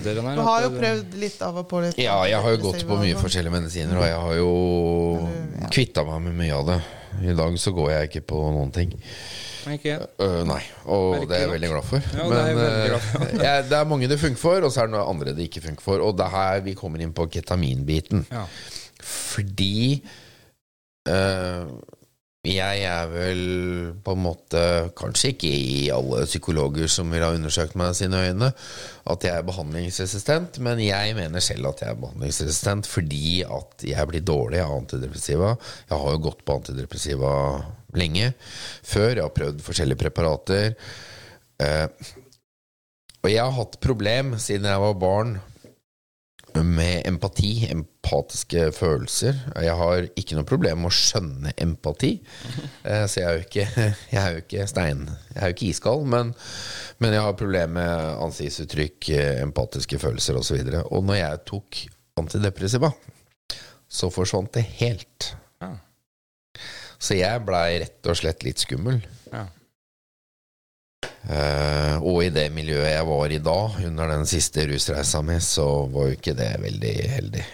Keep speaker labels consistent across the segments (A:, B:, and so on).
A: konkludere her.
B: Du har jo prøvd litt av og på litt
C: Ja, jeg har jo gått på mye forskjellige medisiner, og jeg har jo kvitta meg med mye av det. I dag så går jeg ikke på noen ting.
A: Ikke
C: Uh, nei, og
A: Merkelig
C: det er jeg veldig glad for.
A: Ja, det er glad for.
C: det er mange det funker for, og så er det noe andre det ikke funker for. Og det er her vi kommer inn på ketaminbiten.
A: Ja.
C: Fordi øh, jeg er vel på en måte Kanskje ikke i alle psykologer som vil ha undersøkt meg sine øyne at jeg er behandlingsresistent, men jeg mener selv at jeg er behandlingsresistent fordi at jeg blir dårlig av antidepressiva. Jeg har jo gått på antidepressiva lenge før. Jeg har prøvd forskjellige preparater. Eh, og jeg har hatt problem siden jeg var barn med empati, empatiske følelser. Jeg har ikke noe problem med å skjønne empati. Eh, Så jeg er jo ikke, jeg er jo ikke stein Jeg er jo ikke iskald, men, men jeg har problemer med ansiktsuttrykk, empatiske følelser osv. Og, så og når jeg tok antidepressiva, så forsvant det helt. Så jeg blei rett og slett litt skummel. Eh, og i det miljøet jeg var i da, under den siste rusreisa mi, så var jo ikke det veldig heldig.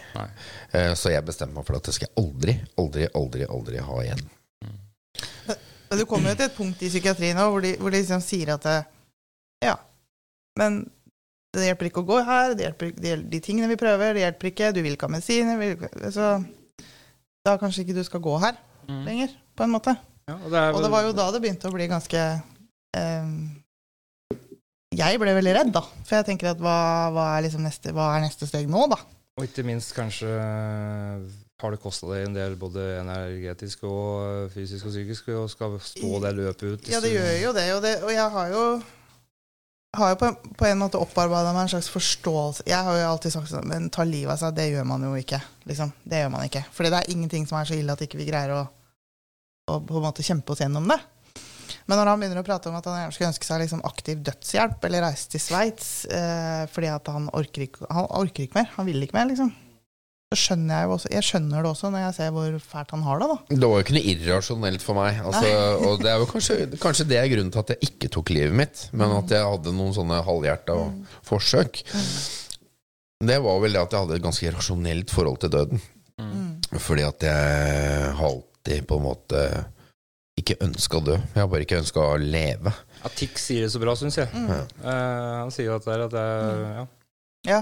C: Eh, så jeg bestemte meg for at det skal jeg aldri, aldri, aldri, aldri ha igjen.
B: Men du kommer jo til et punkt i psykiatrien nå hvor de, hvor de liksom sier at det, Ja, men det hjelper ikke å gå her, det hjelper, ikke- det de tingene vi prøver, det hjelper ikke, du vil ikke ha medisiner Så da kanskje ikke du skal gå her
A: Mm.
B: lenger, på en måte.
A: Ja, og, det er
B: Og det var jo da det begynte å bli ganske eh, Jeg ble veldig redd, da. For jeg tenker at hva, hva, er liksom neste, hva er neste steg nå, da?
A: Og ikke minst kanskje har det kosta deg en del både energetisk og fysisk og psykisk å skal stå det løpet ut.
B: Ja, det gjør jo det. Og, det, og jeg har jo har jo på, på en måte opparbeida meg en slags forståelse Jeg har jo alltid sagt sånn Men ta livet av seg, det gjør man jo ikke. Liksom. Det gjør man ikke. Fordi det er ingenting som er så ille at ikke vi greier å, å på en måte kjempe oss gjennom det. Men når han begynner å prate om at han gjerne skulle ønske seg liksom aktiv dødshjelp eller reise til Sveits eh, fordi at han orker, ikke, han orker ikke mer, han vil ikke mer, liksom. Så skjønner jeg jo også Jeg skjønner det også når jeg ser hvor fælt han har det, da.
C: Det var jo ikke noe irrasjonelt for meg. Altså, og det er jo kanskje, kanskje det er grunnen til at jeg ikke tok livet mitt, men at jeg hadde noen sånne halvhjerta forsøk. Det var vel det at jeg hadde et ganske rasjonelt forhold til døden.
B: Mm.
C: Fordi at jeg har alltid på en måte ikke ønska å dø. Jeg har bare ikke ønska å leve.
A: Ja, Tix sier det så bra, syns jeg.
B: Mm.
A: Uh, han sier at det er at det er ja.
B: Ja.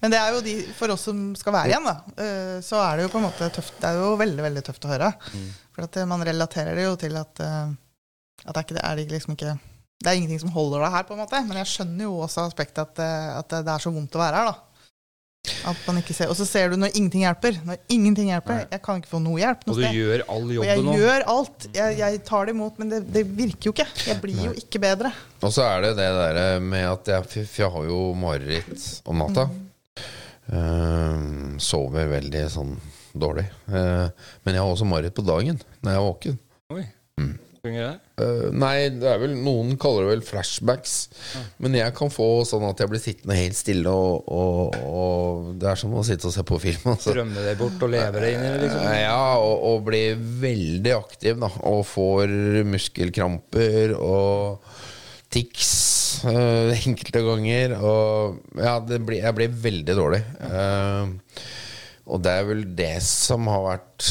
B: Men det er jo de, for oss som skal være igjen, da, uh, så er det jo på en måte tøft. Det er jo veldig veldig tøft å høre.
A: Mm.
B: For at eh, man relaterer det jo til at, uh, at det er, ikke, det er liksom ikke Det er ingenting som holder deg her, på en måte. Men jeg skjønner jo også aspektet at, at det er så vondt å være her, da. At man ikke ser, og så ser du når ingenting hjelper. Når ingenting hjelper.
A: Nei.
B: Jeg kan ikke få noe hjelp
A: Og du
B: sted.
A: gjør all
B: Og jeg
A: jobben nå.
B: gjør alt. Jeg, jeg tar det imot, men det, det virker jo ikke. Jeg blir jo ikke bedre.
C: Og så er det det der med at jeg, jeg har jo mareritt om natta. Eh, sover veldig sånn dårlig. Uh, men jeg har også mareritt på dagen når jeg er våken.
A: Oi.
C: Mm.
A: Fungerer det?
C: Uh, nei, det er vel noen kaller det vel flashbacks. Men jeg kan få sånn at jeg blir sittende helt stille, og, og, og det er som å sitte og se på film. Altså.
A: Drømme deg bort og leve deg inn i det, liksom?
C: Uh, Ja, og, og bli veldig aktiv, da. Og får muskelkramper og tics uh, enkelte ganger. Og ja, det blir, jeg blir veldig dårlig. Eh, og det er vel det som har vært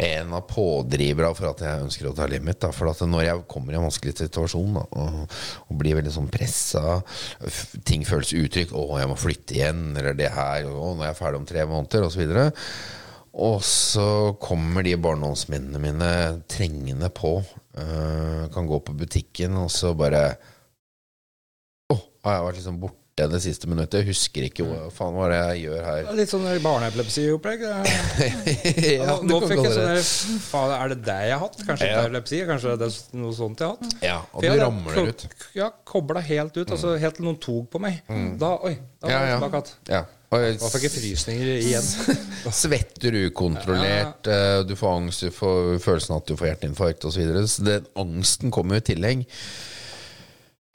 C: en av pådriverne for at jeg ønsker å ta livet mitt. Da. For at når jeg kommer i en vanskelig situasjon da, og, og blir veldig sånn pressa, ting føles utrygt 'Å, jeg må flytte igjen', eller 'det her', og 'nå er ferdig om tre måneder', osv. Og, så kommer de barndomsminnene mine trengende på. Uh, kan gå på butikken, og så bare Å, har jeg vært liksom borte det siste minuttet? Jeg husker ikke hva faen hva er det jeg gjør her.
A: Er Litt sånn barneepilepsiopplegg.
C: ja,
A: nå nå fikk jeg sånn Faen, er det det jeg har hatt? Kanskje
C: Ja.
A: epilepsi? Kanskje det er noe sånt jeg har hatt?
C: Ja, og du ramler ut. Mm.
A: Ja, kobla helt ut. Altså helt til noen tok på meg. Da, oi, da var jeg tilbake igjen.
C: Ja.
A: Da fikk jeg frysninger igjen.
C: svetter ukontrollert, eh, du får angst, du får følelsen at du får hjerteinfarkt osv. Så, videre. så den angsten kommer jo i tillegg.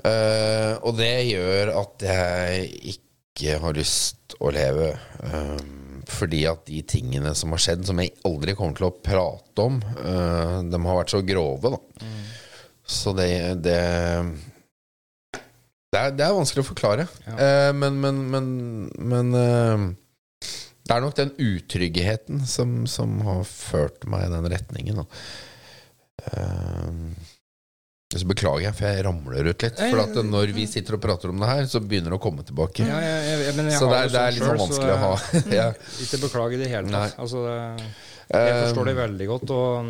C: Eh, og det gjør at jeg ikke har lyst å leve. eh, fordi at de tingene som har skjedd, som jeg aldri kommer til å prate om, uh, de har vært så grove, da. Så det, det Det er, det er vanskelig å forklare.
A: Ja.
C: Eh, men men, men, men eh, det er nok den utryggheten som, som har ført meg i den retningen. Da. Eh, så beklager jeg, for jeg ramler ut litt. For at når vi sitter og prater om det her, så begynner det å komme tilbake.
A: Ja, jeg, jeg, men jeg
C: Så det
A: har
C: er, det er litt
A: sånn
C: sånn
A: selv,
C: vanskelig å ha. ja.
A: Ikke beklage i det hele tatt. Altså, det, jeg forstår det
C: Eh,
A: veldig godt. Og,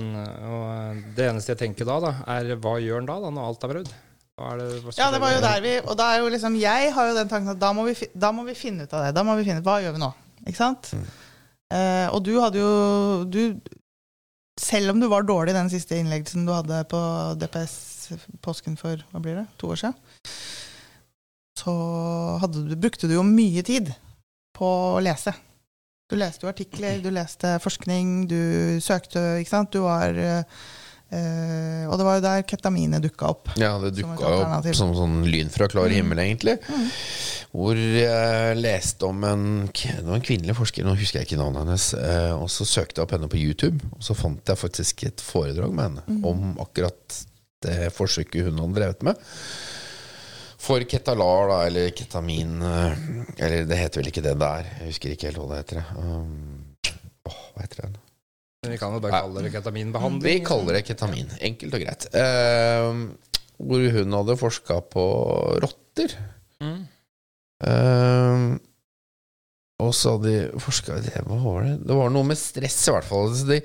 A: og det eneste jeg tenker da, da er hva gjør en da, da når alt er prøvd? Hva
B: Ja, det var jo der vi Og da er jo liksom Jeg har jo den tanken at da må vi, da må vi finne ut av det. Da må vi finne ut Hva gjør vi nå? Ikke sant? Eh, og du hadde jo du, Selv om du var dårlig i den siste innleggelsen du hadde på DPS påsken for hva blir det, to år siden, så hadde du, brukte du jo mye tid på å lese. Du leste jo artikler, du leste forskning, du søkte, ikke sant. Du var eh, Og det var jo der ketaminet dukka opp.
C: Ja, det dukka jo opp som sånn lyn fra klar himmel, egentlig.
B: Mm.
C: Hvor jeg leste om en, det var en kvinnelig forsker, nå husker jeg ikke navnet hennes. eh, Og så søkte jeg opp henne på YouTube, og så fant jeg faktisk et foredrag med henne
B: Mm.
C: om akkurat det forsøket hun hadde drevet med. For ketalar, da, eller ketamin eh, Eller det heter vel ikke det der. Jeg husker ikke helt hva det heter. Um, åh, hva heter det?
A: Vi kan jo bare kalle det ketaminbehandling.
C: Vi kaller det ketamin. Enkelt og greit. Eh, hvor hun hadde forska på rotter.
A: Mm.
C: Eh, og så hadde de forska det, Hva var det? Det var noe med stress, i hvert fall. De,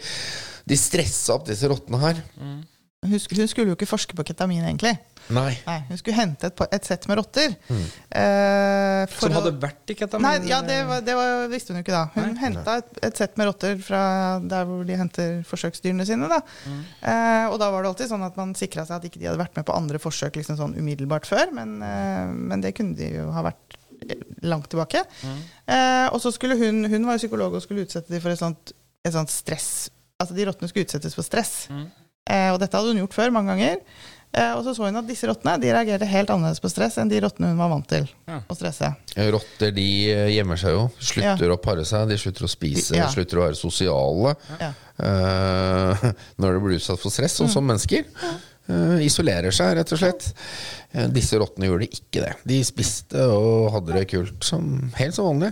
C: de stressa opp disse rottene her.
A: Mm.
B: Hun, hun skulle jo ikke forske på ketamin, egentlig.
C: Nei.
B: Nei, Hun skulle hente et, et sett med rotter.
C: Mm.
B: eh, for
A: Som
B: å-
A: hadde vært i ketamin?
B: Nei, ja, det, var, det var, visste hun jo ikke da. Hun henta et, et sett med rotter fra der hvor de henter forsøksdyrene sine. Da.
A: Mm.
B: Eh, og da var det alltid sånn at man sikra seg at ikke de hadde vært med på andre forsøk liksom sånn umiddelbart før, men, eh, men det kunne de jo ha vært eh, langt tilbake.
A: Mm.
B: Eh, og så skulle hun Hun var jo psykolog og skulle utsette dem for et sånt, et sånt stress. Altså de rottene skulle utsettes for stress.
A: Mm.
B: Eh, og dette hadde hun gjort før mange ganger. Eh, og så så hun at disse rottene de reagerte helt annerledes på stress enn de rottene hun var vant til
A: Ja.
B: å stresse.
C: Rotter de eh, gjemmer seg jo. Slutter å pare seg, de slutter å spise,
B: Ja.
C: slutter å være sosiale.
B: Ja.
C: eh, når de blir utsatt for stress, sånn som mennesker. Eh, isolerer seg, rett og slett. Eh, disse rottene gjorde ikke det. De spiste og hadde det kult som helt som vanlig.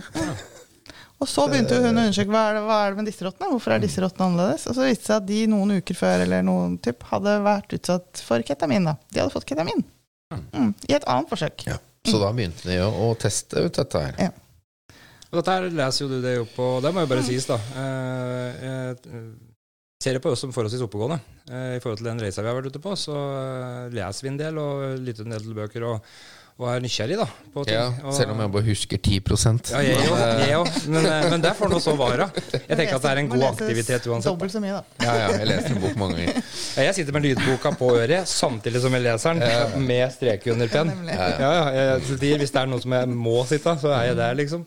B: Og så begynte hun å undersøke hva er, det, hva er det med disse rottene. Hvorfor er disse rottene annerledes? Og så viste det seg at de noen uker før eller noen typ, hadde vært utsatt for ketamin. da. De hadde fått ketamin. Mm, I et annet forsøk.
C: Ja. Så da begynte de å, å teste ut dette her.
A: Og dette her leser jo du det jo på Det må jo bare sies, da. Eh, jeg ser det på oss som forholdsvis oppegående. Eh, I forhold til den reisa vi har vært ute på, så eh, leser vi en del og lytter en del til bøker. og og er nysgjerrig da, på ting.
C: Ja, selv om jeg bare husker 10%
A: Ja, jeg òg. jeg òg. Men, eh, men det får nå så vare. Jeg tenker at det er en god aktivitet uansett.
B: Dobbelt så mye, da.
C: Ja, ja, jeg leser en bok mange ganger.
A: Ja, Jeg sitter med lydboka på øret samtidig som jeg leser den, med strek under penn. Ja, ja, jeg hvis det er noe som jeg må sitte, så er jeg der, liksom.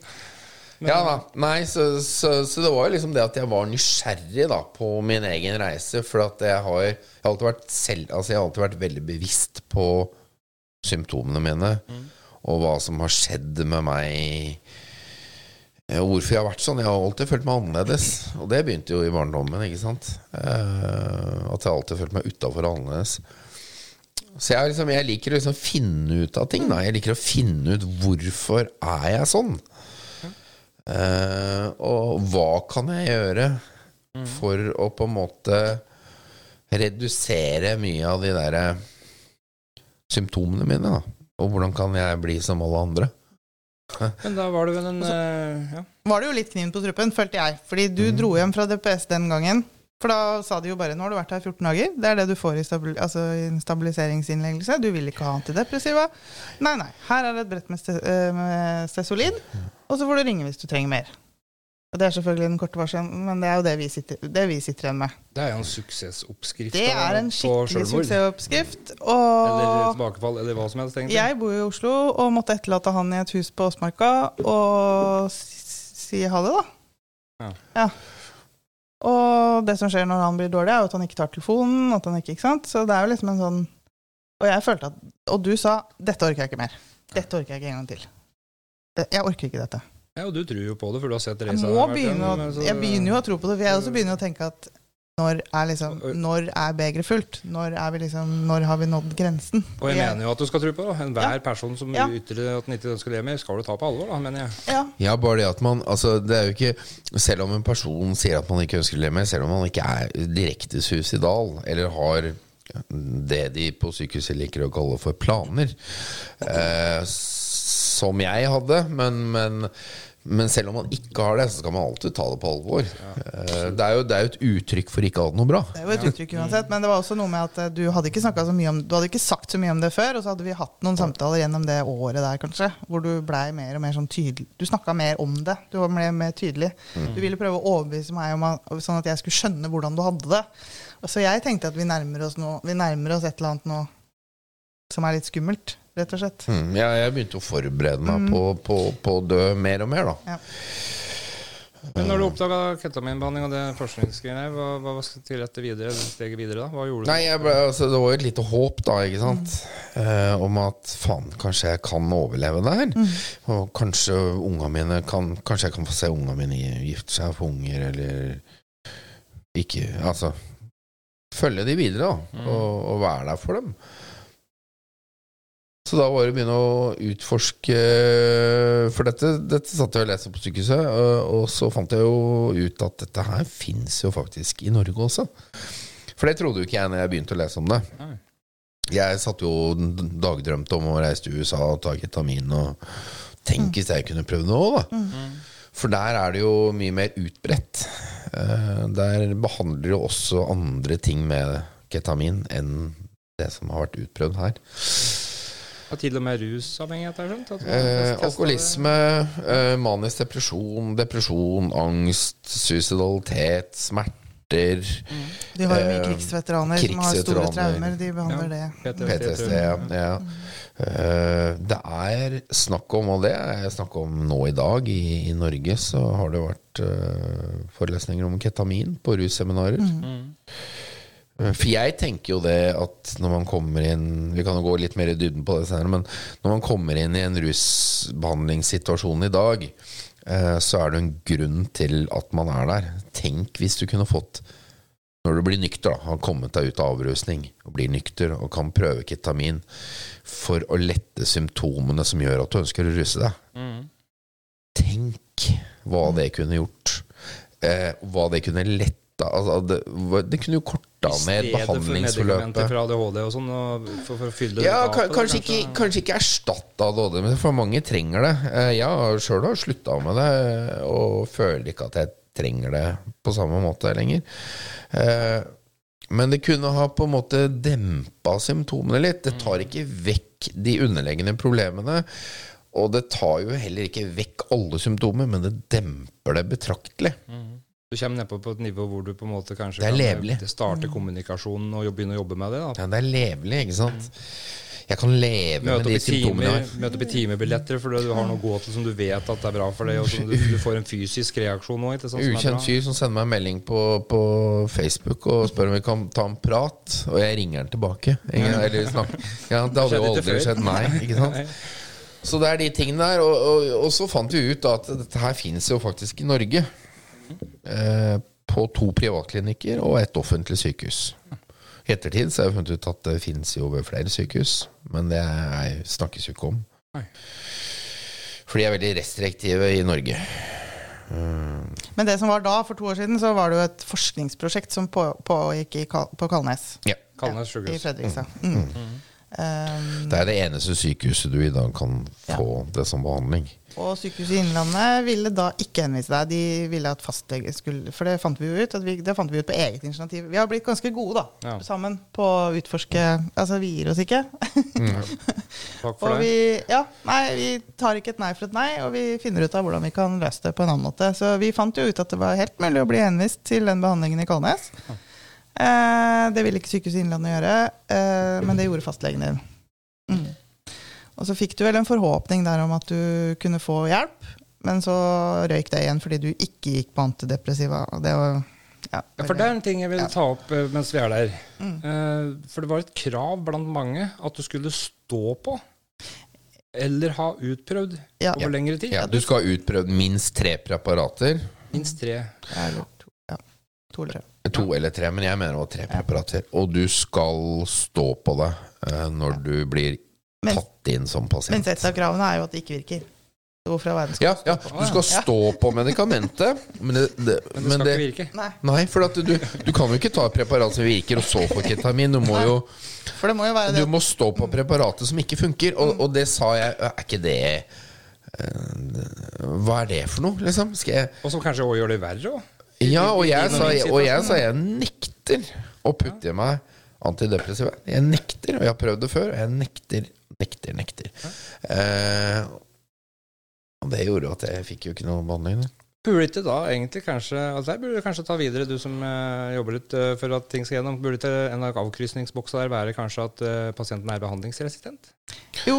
A: Men-
C: Ja da. Nei, så, så, så det var jo liksom det at jeg var nysgjerrig da på min egen reise. For at jeg har, jeg har alltid vært selv Altså jeg har alltid vært veldig bevisst på symptomene mine. Og hva som har skjedd med meg. Og hvorfor jeg har vært sånn. Jeg har alltid følt meg annerledes. Og det begynte jo i barndommen. ikke sant eh, At jeg alltid har følt meg utafor og annerledes. Så jeg, liksom, jeg liker å liksom finne ut av ting. Da. Jeg liker å finne ut hvorfor er jeg sånn. Uh, og hva kan jeg gjøre for å på en måte redusere mye av de der eh, symptomene mine? Da? Og hvordan kan jeg bli som alle andre?
A: Men da var det vel en eh, ja.
B: Var det jo litt kniven på strupen, følte jeg. Fordi du
C: Mm.
B: dro hjem fra DPS den gangen. For da sa de jo bare 'nå har du vært her 14 dager'. Det er det du får i, stabil altså, i en stabiliseringsinnleggelse. Du vil ikke ha antidepressiva. Nei, nei. Her er det et brett med, ste eh, med Stesolid, og så får du ringe hvis du trenger mer. Og Det er selvfølgelig den korte varselen, men det er jo det vi sitter, det vi sitter igjen med.
A: Det er jo en suksessoppskrift
B: Det er en skikkelig suksessoppskrift.
A: Eller tilbakefall, eller hva som helst, egentlig.
B: jeg bor jo i Oslo og måtte etterlate han i et hus på Åsmarka og si ha det, da.
A: Ja.
B: Og det som skjer når han blir dårlig, er jo at han ikke tar telefonen. At han ikke, ikke sant? Så det er jo liksom en sånn Og jeg følte at Og du sa 'dette orker jeg ikke mer'. Dette orker jeg ikke en gang til. Jeg orker ikke dette.
A: Ja, og du tror jo på det, for du har sett
B: Jeg
A: har vært
B: begynne å, jeg begynner jo å tro på det, for jeg også begynner å tenke at når er, liksom, når er begeret fullt? Når, er vi liksom, når har vi nådd grensen?
A: Og jeg
B: Jeg-
A: mener jo at du skal tro på det. Enhver
B: Ja.
A: person som
B: Ja.
A: ytrer at den ikke ønsker å leve mer, skal du ta på alvor, da, mener jeg.
B: Ja,
C: Ja, bare det at man Altså, det er jo ikke Selv om en person sier at man ikke ønsker å leve mer, selv om man ikke er direkte suicidal, eller har det de på sykehuset liker å kalle for planer, eh, som jeg hadde, men, men men selv om man ikke har det, så skal man alltid ta det på alvor. Ja. det, er jo, det er jo et uttrykk for ikke å ha det noe bra.
B: det er jo et uttrykk uansett. Men det var også noe med at eh, du hadde ikke så mye om Du hadde ikke sagt så mye om det før, og så hadde vi hatt noen samtaler gjennom det året der, kanskje, hvor du blei mer og mer sånn tydelig Du snakka mer om det. Du ble mer, mer tydelig. Du ville prøve å overbevise meg om at, sånn at jeg skulle skjønne hvordan du hadde det. Så jeg tenkte at vi nærmer oss, noe, vi nærmer oss et eller annet nå som er litt skummelt, rett og slett.
C: Mm, ja, jeg begynte å forberede meg
B: Mm.
C: på, på, på å dø mer og mer, da.
B: Ja.
A: Men når du oppdaga ketaminbehandling og det forskningsgreiene, hva, hva var til rette videre, steget videre da? Hva gjorde du?
C: Nei, jeg ble, altså, det var jo et lite håp da, ikke sant? Eh, om at faen, kanskje jeg kan overleve det her. Og kanskje unga mine kan Kanskje jeg kan få se unga mine gifte seg, få unger, eller ikke Altså følge de videre, da. Og, og være der for dem. Så da var det å begynne å utforske For dette, dette satt jeg og leste på sykehuset, og, og så fant jeg jo ut at dette her fins jo faktisk i Norge også. For det trodde jo ikke jeg når jeg begynte å lese om det. Jeg satt jo dagdrømte om å reise til USA og ta ketamin. Og tenk hvis jeg kunne prøvd det òg, da.
A: Mm.
C: For der er det jo mye mer utbredt. Eh, Der behandler jo også andre ting med ketamin enn det som har vært utprøvd her.
A: Og til og med rusavhengighet, har jeg skjønt? at
C: Eh, alkoholisme, eh, manisk depresjon, depresjon, angst, suicidalitet, smerter,
B: De har jo mye
C: Eh,
B: krigsveteraner som har store traumer. De behandler det.
C: PTSD. Ja, ja. Eh, Det er snakk om, og det er snakk om nå i dag i, i Norge, så har det vært eh, forelesninger om ketamin på russeminarer.
A: Mm.
C: Eh, For jeg tenker jo det at når man kommer inn Vi kan jo gå litt mer i dybden på det senere, men når man kommer inn i en rusbehandlingssituasjon i dag, eh, så er det en grunn til at man er der. Tenk hvis du kunne fått når du blir nykter, da, har kommet deg ut av avrusning og blir nykter og kan prøve ketamin for å lette symptomene som gjør at du ønsker å ruse deg.
A: Mm.
C: Tenk hva det kunne gjort. Eh, hva det kunne letta altså, det, det kunne jo korta
A: I
C: ned
A: stedet for medikamenter
C: behandlingsforløpet.
A: for ADHD og sånn, for, for å fylle
C: Ja,
A: gapet
C: ka-
A: der,
C: kanskje ikke, kanskje ikke erstatte ADHD, men for mange trenger det. Eh, Jeg sjøl har slutta med det, og føler ikke at jeg trenger det på samme måte lenger. Eh, Men det kunne ha på en måte dempa symptomene litt. Det tar ikke vekk de underliggende problemene. Og det tar jo heller ikke vekk alle symptomer, men det demper det betraktelig.
A: Du kommer nedpå på et nivå hvor du på en måte kanskje kan starte kommunikasjonen og begynne å jobbe med det. Da.
C: Ja, det er levelig, ikke sant? Jeg kan leve
A: Møte
C: med de symptomene jeg har.
A: møte opp i timebilletter fordi du har noe å gå til som du vet at det er bra for deg, og som du, du får en fysisk reaksjon nå. Ikke sant, som er
C: Ukjent
A: bra.
C: fyr som sender meg en melding på, på Facebook og spør om vi kan ta en prat, og jeg ringer han tilbake. Ingen, eller snakker. Ja, det hadde jo aldri skjedd, nei. Ikke sant? Så det er de tingene der. Og, og, og så fant vi ut da at dette her fins jo faktisk i Norge. Eh, på to privatklinikker og et offentlig sykehus. I ettertid så har jeg funnet ut at det finnes jo ved flere sykehus, men det er, snakkes jo ikke om.
A: Nei.
C: For de er veldig restriktive i Norge.
B: Men det som var da, for to år siden, så var det jo et forskningsprosjekt som på- pågikk i Kal på Kalnes.
C: Ja.
A: Kalnes
B: I
A: sykehus.
B: Fredrikstad. Mm. Um,
C: Det er det eneste sykehuset du i dag kan
B: Ja.
C: få det som behandling.
B: Og Sykehuset Innlandet ville da ikke henvise deg. De ville at fastlege skulle For det fant vi jo ut vi, det fant vi ut på eget initiativ. Vi har blitt ganske gode da,
A: Ja.
B: sammen på å utforske Altså, vi gir oss ikke.
A: Takk for
B: Og
A: det.
B: vi, ja, nei, vi tar ikke et nei for et nei, og vi finner ut av hvordan vi kan løse det på en annen måte. Så vi fant jo ut at det var helt mulig å bli henvist til den behandlingen i Kalnes. Eh, det ville ikke Sykehuset Innlandet gjøre, eh, men det gjorde fastlegen din. Og så fikk du vel en forhåpning der om at du kunne få hjelp, men så røyk det igjen fordi du ikke gikk på antidepressiva. Og det var ja,
A: Ja, for det er en ting jeg vil
B: Ja.
A: ta opp eh, mens vi er der.
B: Mm.
A: Uh, For det var et krav blant mange at du skulle stå på eller ha utprøvd
B: Ja.
A: over lengre tid.
C: Ja, du skal ha utprøvd minst tre preparater.
A: Minst tre.
B: Eller to, ja. To eller tre.
C: To eller tre, men jeg mener det var tre preparater. Og du skal stå på det uh, når du blir
B: Men-
C: tatt inn som pasient.
B: Mens et av kravene er jo at det ikke virker. Hvorfor i verden skal
C: Ja, ja,
B: på?
C: du skal stå på medikamentet, men det, det,
A: Men det
C: men
A: skal
C: det
A: ikke virke.
B: Nei,
C: for at du, du kan jo ikke ta et preparat som virker, og så få ketamin. Du må jo
B: for det må jo være
C: du
B: det.
C: må stå på preparatet som ikke funker. Og, og det sa jeg Er ikke det eh, Hva er det for noe, liksom? Skal jeg
A: Og som kanskje også gjør det verre òg.
C: Ja, og jeg, sa, og jeg sa jeg nekter å putte i meg antidepressiva. Jeg nekter, og jeg har prøvd det før, og jeg nekter, nekter, nekter. Eh, og det gjorde jo at jeg fikk jo ikke noe behandling. da.
A: Burde ikke da egentlig kanskje altså Der burde du kanskje ta videre, du som eh, jobber litt eh, for at ting skal gjennom. Burde ikke en av avkrysningsboksa der være kanskje at eh, pasienten er behandlingsresistent?
B: Jo,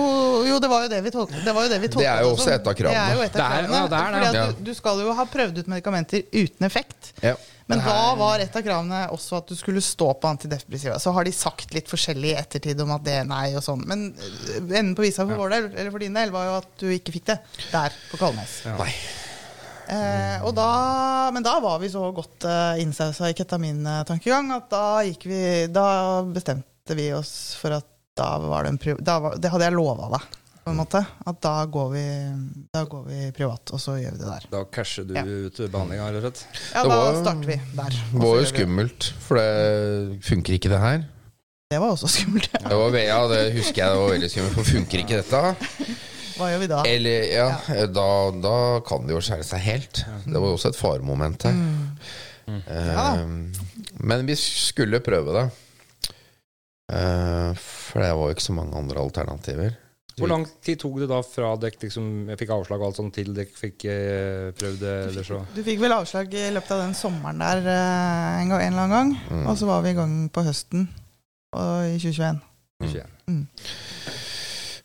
B: jo, det var jo det vi tolka det. Var jo det, vi
C: Det er jo også et av kravene.
B: Det er jo et av
A: Det er-
B: kravene.
A: ja, det er det.
B: fordi at
C: Ja.
B: du, du skal jo ha prøvd ut medikamenter uten effekt.
C: Ja.
B: Men da var et av kravene også at du skulle stå på antidepressiva. Så har de sagt litt forskjellig i ettertid om at det er nei og sånn. Men øh, enden på visa for vår del, eller for din del, var jo at du ikke fikk det der på Kalnes.
A: Ja.
C: Nei.
B: Eh, og da, men da var vi så godt eh, innsausa i ketamintankegang at da gikk vi Da bestemte vi oss for at da var det en prøve da var, Det hadde jeg lova deg, på en måte. At da går vi, da går vi privat, og så gjør vi det der.
A: Da casher du
B: Ja.
A: ut behandlinga, rett og slett.
B: Ja, da
C: var-
B: starter vi der.
C: Det var jo skummelt, for det funker ikke det her.
B: Det var også skummelt.
C: Det var, ja, det husker jeg det var veldig skummelt, for funker ikke dette?
B: Hva gjør vi da?
C: Eller, ja, da, da kan det jo skjære seg helt. Det var jo også et faremoment her. Mm.
B: Ja da.
C: men vi skulle prøve det. Uh, for det var jo ikke så mange andre alternativer.
A: Hvor lang tid tok det da fra dere liksom, fikk avslag og alt sånt, til dere fikk eh, prøvd det? Eller så?
B: Du fikk vel avslag i løpet av den sommeren der eh, en, gang, en eller annen gang.
C: Mm.
B: Og så var vi i gang på høsten og i 2021.
C: Mm.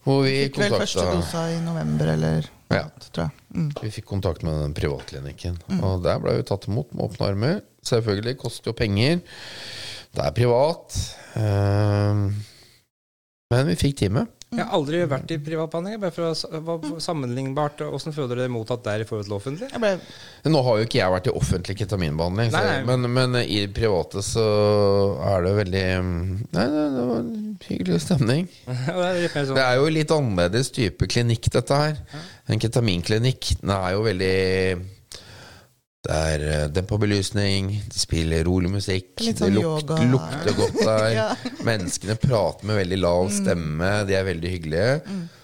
C: Hvor vi vi
B: Fikk vel første dosa i november eller
C: Ja.
B: noe, tror jeg. Mm.
C: Vi fikk kontakt med den privatklinikken.
B: Mm.
C: Og der ble vi tatt imot med åpne armer. Selvfølgelig koster jo penger. Det er privat. Ehm, men vi fikk time.
A: Jeg har aldri vært i privatbehandling. Bare for å være hva sammenlignbart. Hvordan føler dere mottatt der i forhold til offentlig?
B: Ble,
C: Nå har jo ikke jeg vært i offentlig ketaminbehandling, så,
A: Nei, nei.
C: Men, men i det private så er det veldig Nei, det, det var en hyggelig stemning.
A: Det er litt
C: Det
A: sånn
C: er jo litt annerledes type klinikk, dette her. En ketaminklinikk den er jo veldig Det er eh, dempa belysning, de spiller rolig musikk,
B: Litt
C: det
B: sånn
C: luk,
B: yoga.
C: lukter godt der.
B: Ja.
C: Menneskene prater med veldig lav stemme, de er veldig hyggelige.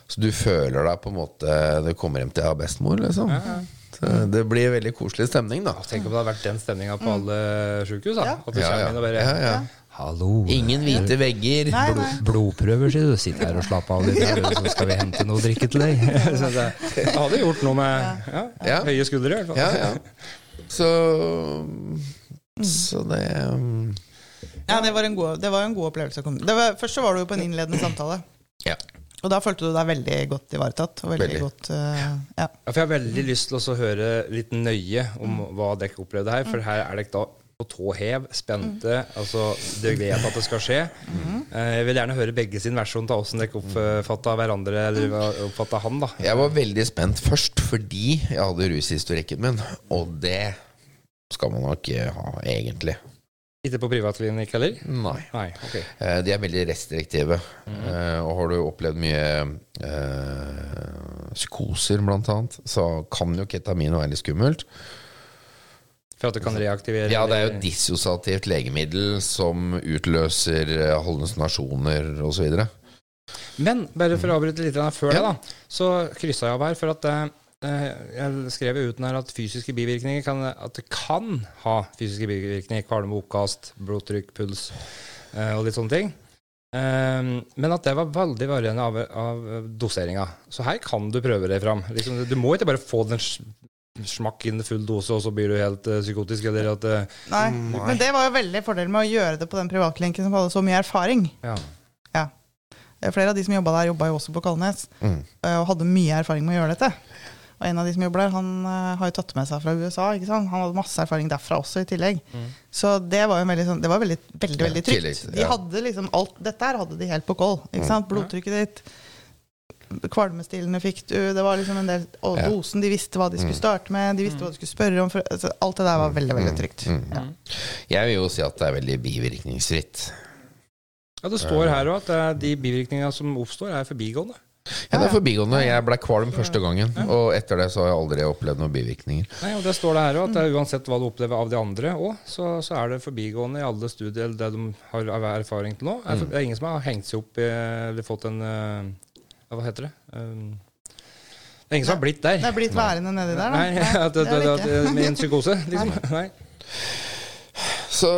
C: Så du føler deg på en måte Du kommer hjem til ja, bestemor, liksom.
A: Ja, ja.
C: Det blir veldig koselig stemning, da.
A: Tenk om det hadde vært den stemninga på alle sjukehus.
B: Ja.
A: At du
C: Ja,
A: kommer
C: ja.
A: inn og bare
C: Ja, ja.
A: Hallo.
C: Ingen hvite vegger.
B: Nei, nei.
A: Blodprøver, sier du. Sitt her og slapp av litt, her, så skal vi hente noe å drikke til deg. Så det, det hadde gjort noe med ja,
C: Ja.
A: høye skuldre, i hvert fall.
C: Så Så det um,
B: ja, det var en god, det var en god opplevelse. Det var, først så var du jo på en innledende samtale.
C: Ja.
B: Og da følte du deg veldig godt ivaretatt. Og veldig,
C: Veldig.
B: godt, uh, ja.
A: Ja, for Jeg har veldig lyst til å høre litt nøye om hva dere opplevde her. For her er dere da på tå hev, spente. altså Dere vet at det skal skje. Mm. Jeg vil gjerne høre begge sin versjon av åssen dere oppfatta hverandre, eller oppfatta han. da
C: Jeg var veldig spent først fordi jeg hadde rushistorikken min, og det skal man nok ikke ha, egentlig.
A: Ikke på privatklinikk heller?
C: Nei.
A: Nei. ok
C: Eh, De er veldig restriktive. Mm. Og har du opplevd mye eh, psykoser, blant annet, så kan jo ketamin være litt skummelt.
A: For at du kan reaktivere
C: Ja, det er jo dissosiativt legemiddel som utløser eh, hallusinasjoner osv.
A: Men bare for å avbryte litt før
C: Ja.
A: det, da, så kryssa jeg av her for at eh, jeg skrev uten her at fysiske bivirkninger kan, at det kan ha fysiske bivirkninger. Kvalme, oppkast, blodtrykk, puls eh, og litt sånne ting. Um, men at det var veldig varierende av, av doseringa. Så her kan du prøve deg fram. Liksom, du må ikke bare få den smakk inn full dose, og så blir du helt uh, psykotisk. Eller at uh,
B: Nei.
C: Nei.
B: Men det var jo veldig fordel med å gjøre det på den privatklinikken som hadde så mye erfaring.
A: ja.
B: ja. Flere av de som jobba der, jobba jo også på Kalnes.
C: Mm.
B: eh, Og hadde mye erfaring med å gjøre dette. Og en av de som jobber der, han uh, har jo tatt med seg fra USA. ikke sant? Han hadde masse erfaring derfra også, i tillegg. Så det var jo veldig, sånn, det var veldig, veldig, veldig trygt. De hadde liksom alt, Dette her hadde de helt på koll. ikke sant? Blodtrykket ditt, Kvalmestillende fikk du. Det var liksom en del Og
C: Ja.
B: dosen, de visste hva de skulle starte med. De visste hva de skulle spørre om. For, altså, alt det der var veldig, veldig trygt.
C: Mm.
B: Ja.
C: Jeg vil jo si at det er veldig bivirkningsfritt.
A: Ja, Det står her òg at det er de bivirkningene som oppstår, er forbigående.
C: Ja, det er forbigående. Jeg ble kvalm første gangen, og etter det så har jeg aldri opplevd noen bivirkninger.
A: Nei, og Det står det her òg, at er uansett hva du opplever av de andre òg, så, så er det forbigående i alle studier det de har av erfaring til nå. Er Det er ingen som har hengt seg opp i, eller fått en eh, Hva heter det? Um, det er ingen som har blitt der.
B: Det er blitt værende nedi der, da.
A: Nei, at det,
B: det
A: det,
B: det
A: at, med en psykose, liksom. Nei.
C: Så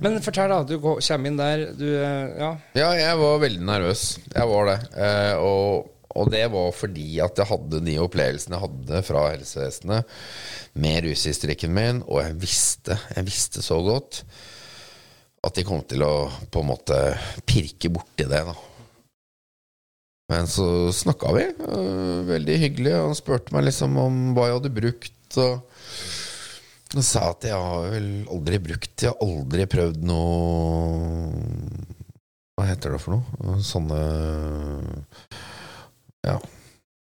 A: Men fortell, da. Du kommer inn der, du eh, Ja.
C: Ja, jeg var veldig nervøs. Jeg var det. Eh, og, og det var fordi at jeg hadde de opplevelsene jeg hadde fra helsevesenet med rushistorikken min, og jeg visste, jeg visste så godt at de kom til å på en måte pirke borti det, da. Men så snakka vi, veldig hyggelig, og han spurte meg liksom om hva jeg hadde brukt. Og han sa at jeg har vel aldri brukt Jeg har aldri prøvd noe Hva heter det for noe? Sånne Ja,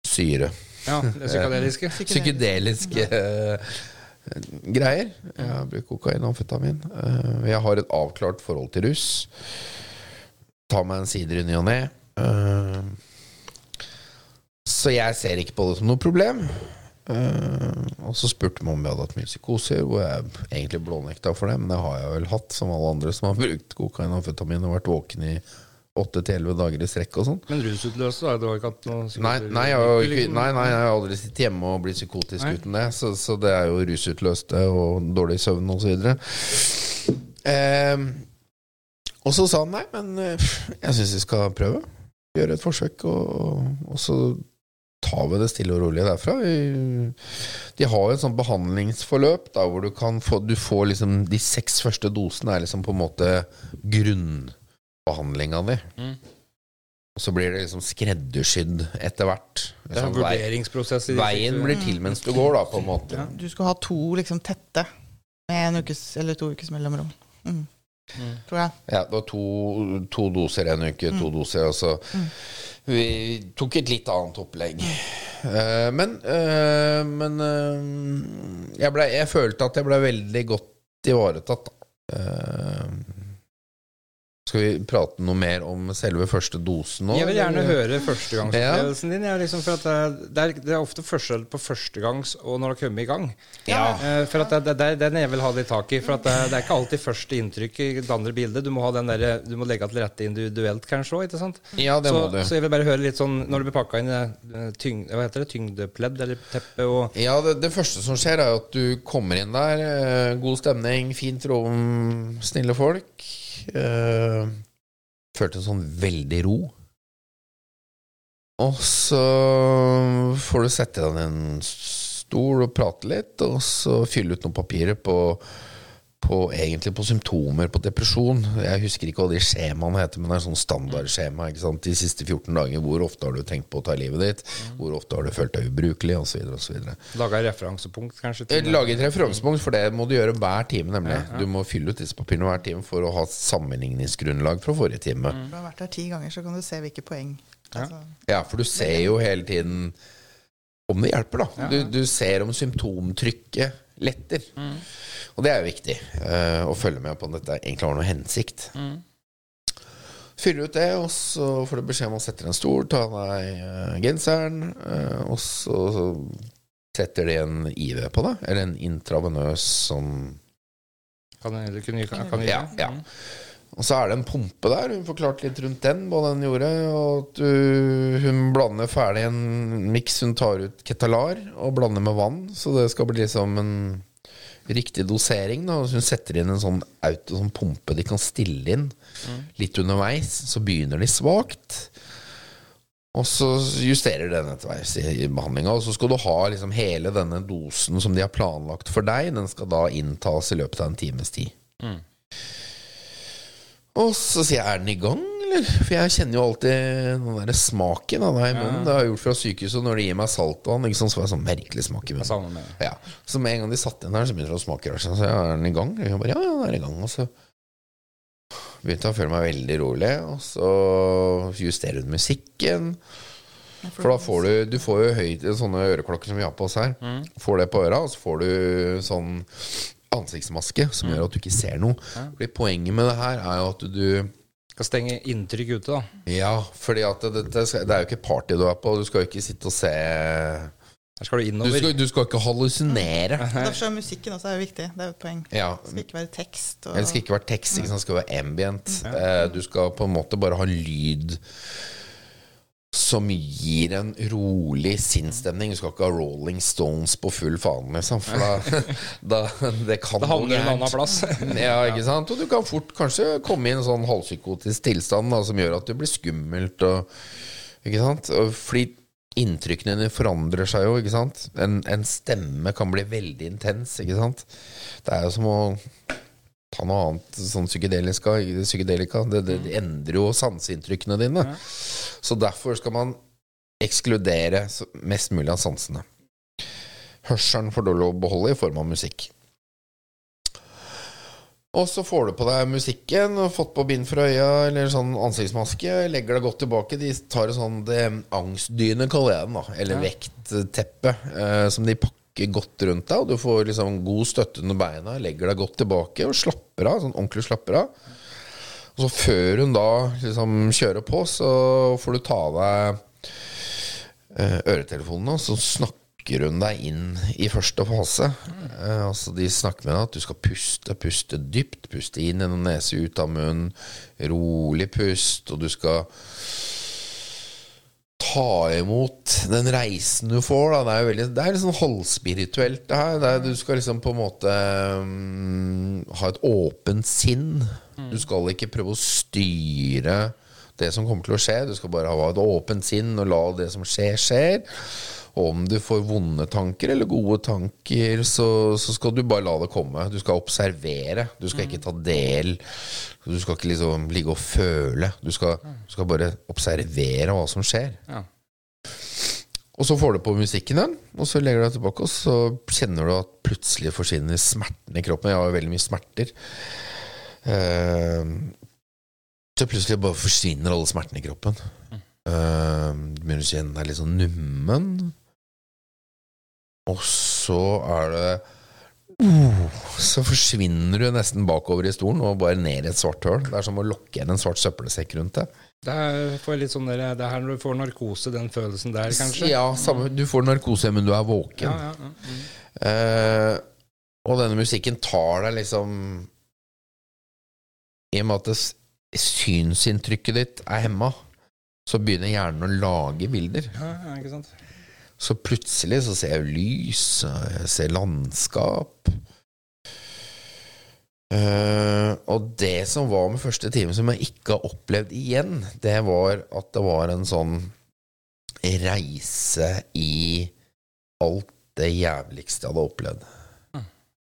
C: syre.
A: ja det psykadeliske.
C: Psykedeliske eh, greier. Jeg brukt kokain og amfetamin. Eh, jeg har et avklart forhold til russ. Tar meg en sider i ny og ne. Så jeg ser ikke på det som noe problem. Uh, og så spurte man om jeg hadde hatt mye psykoser, hvor jeg egentlig blånekta for det, men det har jeg vel hatt, som alle andre som har brukt kokain og amfetamin og vært våken i åtte til elleve dager i strekk og sånn.
A: Men rusutløst, da? Du har ikke hatt noe
C: Nei, nei, jeg ikke,
A: liksom?
C: nei, nei, jeg har aldri sittet hjemme og blitt psykotisk
A: Nei.
C: uten det. Så, så det er jo rusutløste og dårlig søvn osv. Eh, og så sa han nei, men eh, jeg syns vi skal prøve. Gjøre et forsøk, og, og så tar vi det stille og rolig derfra. De har jo et sånt behandlingsforløp da, hvor du kan få Du får liksom De seks første dosene er liksom på en måte grunnbehandlinga di.
A: Mm.
C: Og så blir det liksom skreddersydd etter hvert.
A: Det er en
C: Liksom,
A: vurderingsprosess. i de
C: veien blir til mens du går, da, på en måte.
A: Ja.
B: Du skal ha to liksom tette med en ukes eller to ukes mellomrom. Mm,
A: Mm.
B: tror jeg.
C: Ja, det var to, to doser en uke, to doser, og så
B: Mm.
C: Vi tok et litt annet opplegg. Uh, men uh, men uh, jeg, ble, jeg følte at jeg ble veldig godt ivaretatt, da. Skal vi prate noe mer om selve første dosen nå?
A: Jeg vil gjerne
C: eller?
A: høre førstegangsopplevelsen din. Jeg, liksom, for at det, det, er, det er ofte forskjell på førstegangs og når du har kommet i gang.
C: Ja.
A: Eh, for at det, det, det er den jeg vil ha litt tak i. For at det, det er ikke alltid første inntrykk andre bildet. Du må, ha den der, du må legge til rette individuelt, kanskje òg.
C: Ja, det
A: Så,
C: må du.
A: så jeg vil bare høre litt sånn Når du blir pakka inn i eh, tyng, hva heter det, tyngdepledd eller teppe og
C: Ja, det, det første som skjer, er at du kommer inn der. Eh, god stemning, fint rom, snille folk. Eh, følte en sånn veldig ro. Og så får du sette deg i en stol og prate litt, og så fylle ut noen papirer på, på egentlig på symptomer på depresjon. Jeg husker ikke hva de skjemaene heter, men det er sånn standardskjema. ikke sant? De siste 14 dager, hvor ofte har du tenkt på å ta livet ditt? Hvor ofte har du følt deg ubrukelig? Og så videre, og så videre.
A: laga referansepunkt, kanskje?
C: Eh, Lage et referansepunkt, for det må du gjøre hver time. nemlig Du må fylle ut disse papirene hver time for å ha sammenligningsgrunnlag fra forrige time.
B: Mm. du har vært der ti ganger, så kan du se hvilke poeng. Altså,
C: Ja, For du ser jo hele tiden om det hjelper, da. Du, du ser om symptomtrykket letter. Og det er jo viktig uh, å følge med på om dette egentlig har noe hensikt. Fyller ut det, og så får du beskjed om å sette deg en stol, ta av deg uh, genseren, uh, og så, så setter de en IV på deg, eller en intravenøs sånn
A: Kan, kan, kan, kan
C: Ja, ja. Og så er det en pumpe der. Hun forklarte litt rundt den, hva den gjorde. Og at du, hun blander ferdig en miks. Hun tar ut ketalar og blander med vann, så det skal bli liksom en riktig dosering. Da. Hun setter inn en sånn auto, sånn pumpe de kan stille inn litt underveis. Så begynner de svakt. Og så justerer den etterveis i, behandlinga. Og så skal du ha liksom hele denne dosen som de har planlagt for deg. Den skal da inntas i løpet av en times tid. Og så sier jeg 'er den i gang', eller? For jeg kjenner jo alltid den der smaken av det i munnen. Det har jeg gjort fra sykehuset når de gir meg saltvann. Ikke sant, så får jeg sånn merkelig smak i munnen.
A: med.
C: Ja. Så med en gang de satte inn der, så begynte det å smake rart. Så jeg, er den i gang? Jeg bare, ja, ja, den er i gang. Og så Begynte jeg å føle meg veldig rolig, og så justerer du musikken. For da får du Du får jo høyt, sånne øreklokker som vi har på oss her. Får det på øra, og så får du sånn ansiktsmaske som gjør at du ikke ser noe. Fordi Poenget med det her er jo at du
A: Skal stenge inntrykk ute, da.
C: Ja, fordi at det, det, det er jo ikke party du er på. Du skal jo ikke sitte og se
A: Her skal du
C: Du skal, du skal ikke hallusinere.
B: Derfor er musikken også er viktig. Det er jo et poeng.
C: Ja,
B: Det skal ikke være tekst. Og,
C: Det skal ikke være tekst, ikke sant? det skal være ambient. Ja. Du skal på en måte bare ha lyd som gir en rolig sinnsstemning. Du skal ikke ha Rolling Stones på full faen, liksom. For da, da Det kan
A: Det havner en annen plass.
C: Ja, ikke sant? Og du kan fort kanskje komme i en sånn halvpsykotisk tilstand da, som gjør at det blir skummelt. Og, ikke sant? Og fordi inntrykkene dine forandrer seg jo. ikke sant? En, en stemme kan bli veldig intens. ikke sant? Det er jo som å ta noe annet sånn psykedelika. Det, det, det endrer jo sanseinntrykkene dine. Så derfor skal man ekskludere mest mulig av sansene. Hørselen får du lov å beholde i form av musikk. Og så får du på deg musikken og fått på bind for øya eller sånn ansiktsmaske. Legger deg godt tilbake. De tar en sånn det, angstdyne, kaller jeg den. da Eller vektteppe, eh, som de pakker godt rundt deg. Og du får liksom god støtte under beina. Legger deg godt tilbake og slapper av. Sånn ordentlig slapper av. Og så før hun da liksom kjører på, så får du ta av deg eh, øretelefonene, og så snakker hun deg inn i første fase. Eh, altså De snakker med deg at du skal puste, puste dypt. Puste inn gjennom nese, ut av munnen. Rolig pust, og du skal ta imot den reisen du får. Da. Det er jo veldig, det er litt sånn halvspirituelt, det her. Det er, du skal liksom på en måte um, ha et åpent sinn. Du skal ikke prøve å styre det som kommer til å skje. Du skal bare ha et åpent sinn og la det som skjer, skjer. Og om du får vonde tanker eller gode tanker, så, så skal du bare la det komme. Du skal observere. Du skal ikke ta del. Du skal ikke liksom ligge og føle. Du skal, du skal bare observere hva som skjer.
A: Ja.
C: Og så får du på musikken igjen, og så legger du deg tilbake, og så kjenner du at plutselig forsvinner smerten i kroppen. Jeg har jo veldig mye smerter. Eh, så plutselig bare forsvinner alle smertene i kroppen. Uh, begynner å kjenne deg litt sånn nummen. Og så er det uh, Så forsvinner du nesten bakover i stolen og bare ned i et svart høl. Det er som å lokke igjen en svart søppelsekk rundt deg.
A: Det er, litt sånn der, det er her når du får narkose, den følelsen der, kanskje.
C: Ja, samme, du får narkose, men du er våken.
A: ja, ja, ja. Mm.
C: Eh, og denne musikken tar deg liksom I og med at det, synsinntrykket ditt er hemma, så begynner hjernen å lage bilder.
A: Ja, ja, ikke sant?
C: Så plutselig så ser jeg lys, og jeg ser landskap. Uh, og det som var med første time, som jeg ikke har opplevd igjen, det var at det var en sånn reise i alt det jævligste jeg hadde opplevd.